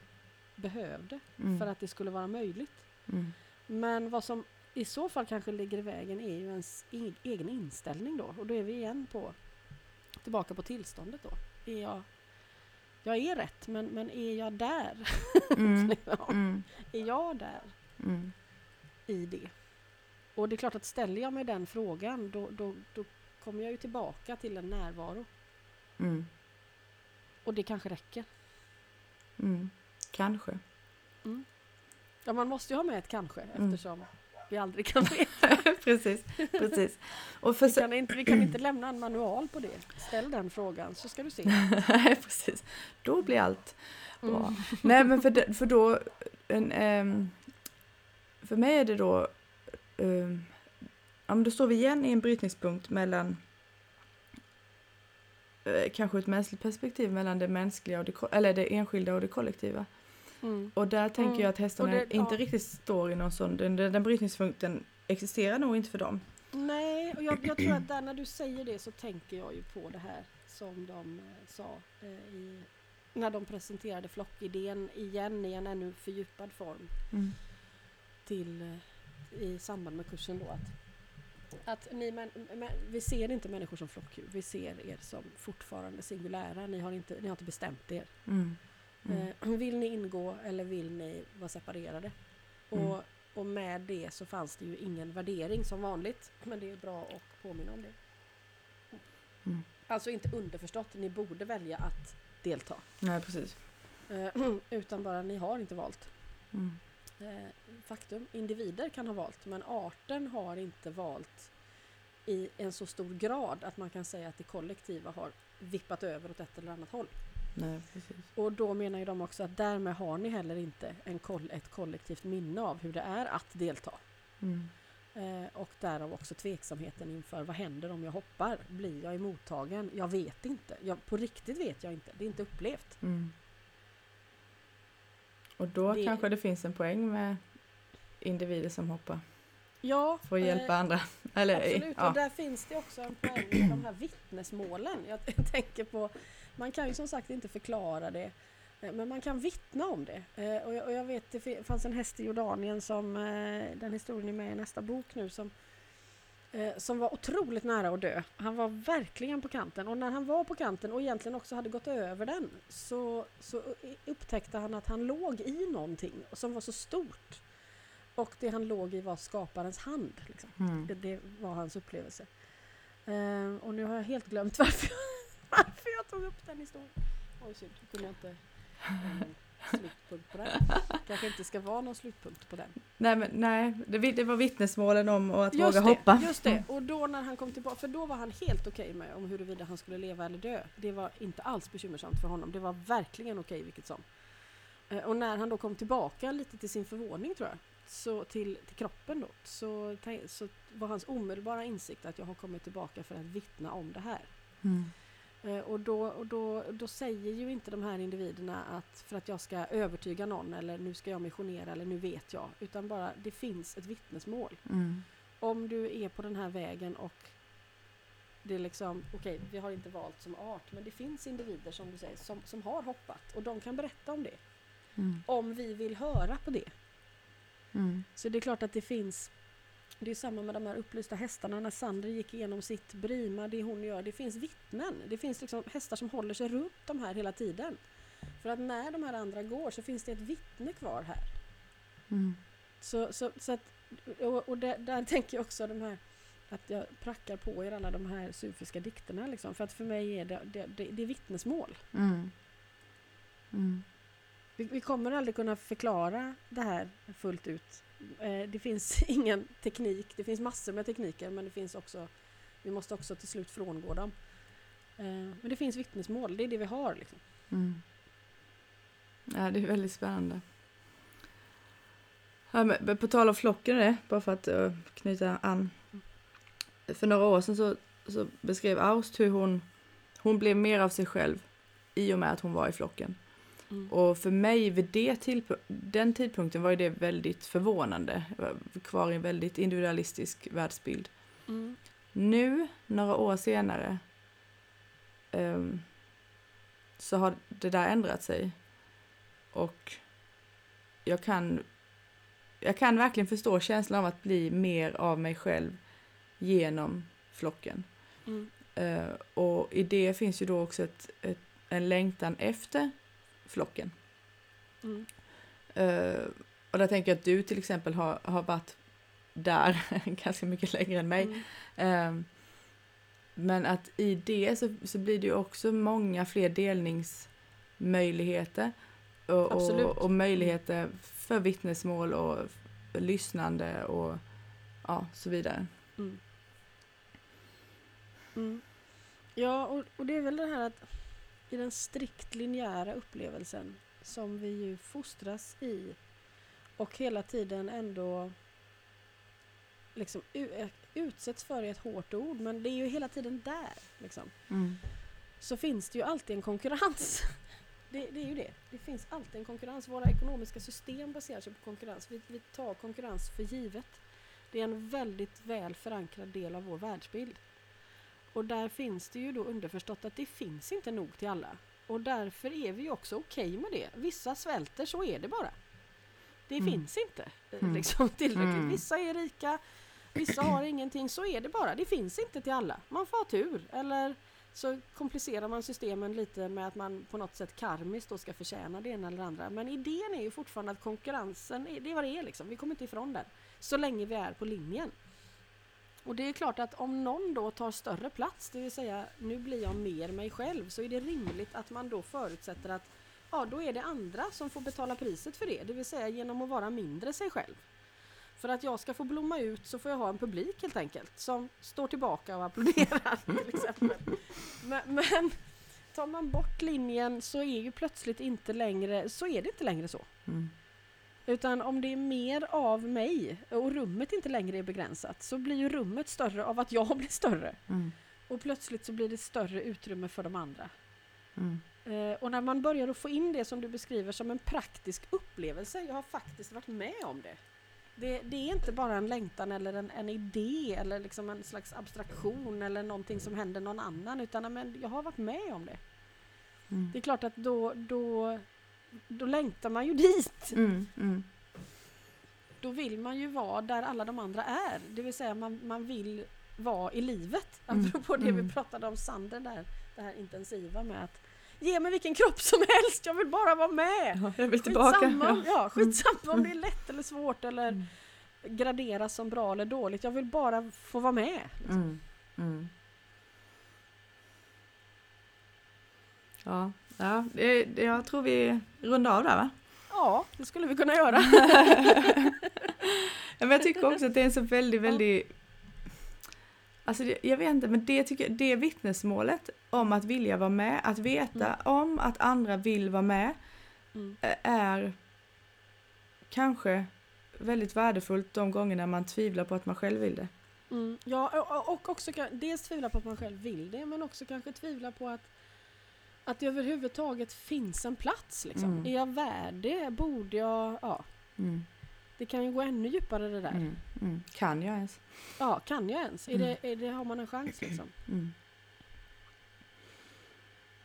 behövde Mm. för att det skulle vara möjligt. Mm. Men vad som i så fall kanske ligger i vägen är ju ens e- egen inställning då. Och då är vi igen på tillbaka på tillståndet då. Är jag, jag är rätt, men, men är jag där? [laughs] Mm. är jag där i det? Och det är klart att ställer jag mig den frågan då, då, då kommer jag ju tillbaka till en närvaro. Mm. Och det kanske räcker. Mm. Kanske. Ja, man måste ju ha med ett kanske Mm. eftersom vi aldrig kan veta. [laughs] precis, precis. Och för Vi kan, inte, vi kan inte lämna en manual på det. Ställ den frågan så ska du se. [laughs] Nej, precis. Då blir allt bra. Mm. Nej, men för, för då... En, ehm, för mig är det då... Um, ja, men då står vi igen i en brytningspunkt mellan... eh, kanske ett mänskligt perspektiv mellan det mänskliga och det, eller det enskilda och det kollektiva. Mm. Och där tänker Mm. jag att hästarna det- inte ja. riktigt står i någon sån... Den, den, den brytningspunkten existerar nog inte för dem. Nej, och jag, jag tror att där när du säger det så tänker jag ju på det här som de eh, sa eh, i, när de presenterade flockidén igen i en ännu fördjupad form Mm. till, eh, i samband med kursen då att, att ni män, men, vi ser inte människor som flockdjur, vi ser er som fortfarande singulära, ni har inte, ni har inte bestämt er. Mm. Mm. Eh, [clears throat] vill ni ingå eller vill ni vara separerade? Mm. Och, och med det så fanns det ju ingen värdering som vanligt. Men det är bra att påminna om det. Mm. Alltså inte underförstått, ni borde välja att delta. Nej, precis. Eh, [clears throat] utan bara, ni har inte valt. Mm. Eh, faktum, individer kan ha valt men arten har inte valt i en så stor grad att man kan säga att det kollektiva har vippat över åt ett eller annat håll. Nej. Och då menar ju de också att därmed har ni heller inte en koll, ett kollektivt minne av hur det är att delta. Mm. Eh, och därav också tveksamheten inför vad händer om jag hoppar? Blir jag emottagen? Jag vet inte. Jag, på riktigt vet jag inte. Det är inte upplevt. Mm. Och då Det- kanske det finns en poäng med individer som hoppar. Ja, för att hjälpa eh, andra. Eller, Absolut, ja. och där finns det också en poäng med de här vittnesmålen. Jag [laughs] tänker på, man kan ju som sagt inte förklara det, eh, men man kan vittna om det. Eh, Och jag, och jag vet, det fanns en häst i Jordanien som, eh, den historien är med i nästa bok nu, som, eh, som var otroligt nära att dö. Han var verkligen på kanten och när han var på kanten och egentligen också hade gått över den så, så upptäckte han att han låg i någonting som var så stort. Och det han låg i var skaparens hand. Liksom. Mm. Det, det var hans upplevelse. Ehm, och nu har jag helt glömt [laughs] varför, varför jag tog upp den historien. Oj. Då kunde jag inte eh, slutpunkt på den. Kanske inte ska vara någon slutpunkt på den. Nej, men, nej det, det var vittnesmålen om och att våga det, hoppa. Just det. Och då när han kom tillbaka, för då var han helt okej med om huruvida han skulle leva eller dö. Det var inte alls bekymmersamt för honom. Det var verkligen okej vilket som. Eh, Och när han då kom tillbaka lite till sin förvåning tror jag, så till, till kroppen då, så, så var hans omedelbara insikt att jag har kommit tillbaka för att vittna om det här. Mm. Eh, Och, då, och då, då säger ju inte de här individerna att för att jag ska övertyga någon eller nu ska jag missionera eller nu vet jag, utan bara det finns ett vittnesmål Mm. om du är på den här vägen och det är liksom, okej, vi har inte valt som art, men det finns individer som du säger som, som har hoppat och de kan berätta om det. Mm. Om vi vill höra på det. Mm. Så det är klart att det finns, det är samma med de här upplysta hästarna när Sander gick igenom sitt Brima, det hon gör, det finns vittnen. Det finns liksom hästar som håller sig runt de här hela tiden. För att när de här andra går så finns det ett vittne kvar här. Mm. Så, så, så att, och, och där, där tänker jag också de här att jag prackar på er alla de här sufiska dikterna liksom, för att för mig är det, det, det, det är vittnesmål. Mm. Mm. Vi, vi kommer aldrig kunna förklara det här fullt ut. Eh, det finns [laughs] ingen teknik, det finns massor med tekniker men det finns också, vi måste också till slut frångå dem. Eh, men det finns vittnesmål, det är det vi har. Liksom. Mm. Ja, det är väldigt spännande. Ja, men på tal om flocken det, bara för att eh, knyta an. För några år sedan så, så beskrev Aust hur hon, hon blev mer av sig själv i och med att hon var i flocken. Mm. Och för mig vid det tillpu- den tidpunkten var ju det väldigt förvånande. Jag var kvar i en väldigt individualistisk världsbild. Mm. Nu, några år senare, ehm, så har det där ändrat sig. Och jag kan, jag kan verkligen förstå känslan av att bli mer av mig själv genom flocken. Mm. Eh, och i det finns ju då också ett, ett, en längtan efter flocken. Mm. Eh, och där tänker jag att du till exempel har, har varit där [laughs] ganska mycket längre än mig. Mm. Ehm, men att i det så, så blir det ju också många fler delningsmöjligheter. Och, och, och möjligheter för vittnesmål och lyssnande och ja, så vidare. Mm. Mm. Ja, och, och det är väl det här att i den strikt linjära upplevelsen som vi ju fostras i och hela tiden ändå liksom eh, utsätts för är ett hårt ord, men det är ju hela tiden där. Liksom. Så finns det ju alltid en konkurrens. [laughs] Det, det är ju det. Det finns alltid en konkurrens. Våra ekonomiska system baserar sig på konkurrens. Vi, vi tar konkurrens för givet. Det är en väldigt väl förankrad del av vår världsbild. Och där finns det ju då underförstått att det finns inte nog till alla. Och därför är vi också okej med det. Vissa svälter, så är det bara. Det Mm. finns inte eh, Mm. liksom, tillräckligt. Mm. Vissa är rika, vissa har ingenting. Så är det bara. Det finns inte till alla. Man får ha tur. Eller så komplicerar man systemen lite med att man på något sätt karmiskt då ska förtjäna det ena eller andra. Men idén är ju fortfarande att konkurrensen, är, det är vad det är liksom. Vi kommer inte ifrån den. Så länge vi är på linjen. Och det är klart att om någon då tar större plats, det vill säga nu blir jag mer mig själv, så är det rimligt att man då förutsätter att ja, då är det andra som får betala priset för det, det vill säga genom att vara mindre sig själv. För att jag ska få blomma ut så får jag ha en publik helt enkelt som står tillbaka och applåderar [laughs] till exempel. Men, men tar man bort linjen så är ju plötsligt inte längre, så är det inte längre så. Mm. Utan om det är mer av mig och rummet inte längre är begränsat så blir ju rummet större av att jag [laughs] blir större. Mm. Och plötsligt så blir det större utrymme för de andra. Mm. Eh, och när man börjar att få in det som du beskriver som en praktisk upplevelse, jag har faktiskt varit med om det. Det, det är inte bara en längtan eller en, en idé eller liksom en slags abstraktion eller någonting som händer någon annan utan men, jag har varit med om det. Mm. Det är klart att då, då, då längtar man ju dit. Mm, mm, Då vill man ju vara där alla de andra är. Det vill säga man, man vill vara i livet. Mm, Apropå det mm. vi pratade om Sander där, det här intensiva med att ge mig vilken kropp som helst, jag vill bara vara med. Ja, jag vill tillbaka. Skitsamma, ja, skitsamma om Mm. det är lätt eller svårt eller Mm. graderas som bra eller dåligt. Jag vill bara få vara med. Liksom. Mm, mm. Ja, ja jag tror vi rundar av där va? Ja, det skulle vi kunna göra. [laughs] Men jag tycker också att det är en så väldigt, väldigt... Alltså jag vet inte, men det, tycker, det vittnesmålet om att vilja vara med, att veta om att andra vill vara med, Mm. är kanske väldigt värdefullt de gångerna man tvivlar på att man själv vill det. Mm. Ja, och- också dels tvivla på att man själv vill det, men också kanske tvivla på att att det överhuvudtaget finns en plats. Liksom. Mm. Är jag värd det? Borde jag? Ja, Mm. det kan ju gå ännu djupare det där. Mm. Mm. Kan jag ens? Ja, kan jag ens? Är Mm. det, är det, har man en chans liksom? [clears throat] Mm.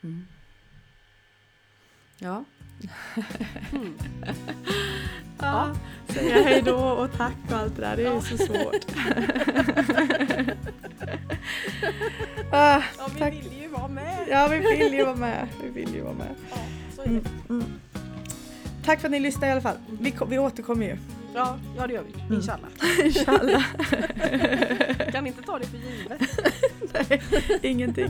Mm. Ja. Mm. [laughs] ja. Säga hej då och tack och allt det där, det är så svårt. [laughs] ah, Ja, vi Tack. vill ju vara med. ja, vi vill ju vara med. Vi vill ju vara med. Ja, så är Mm. det. Mm. Tack för att ni lyssnade i alla fall. Vi, vi återkommer ju. Ja, ja, det gör vi. Mm. Inshallah. [laughs] Inshallah. Kan inte ta det för givet. Nej, ingenting.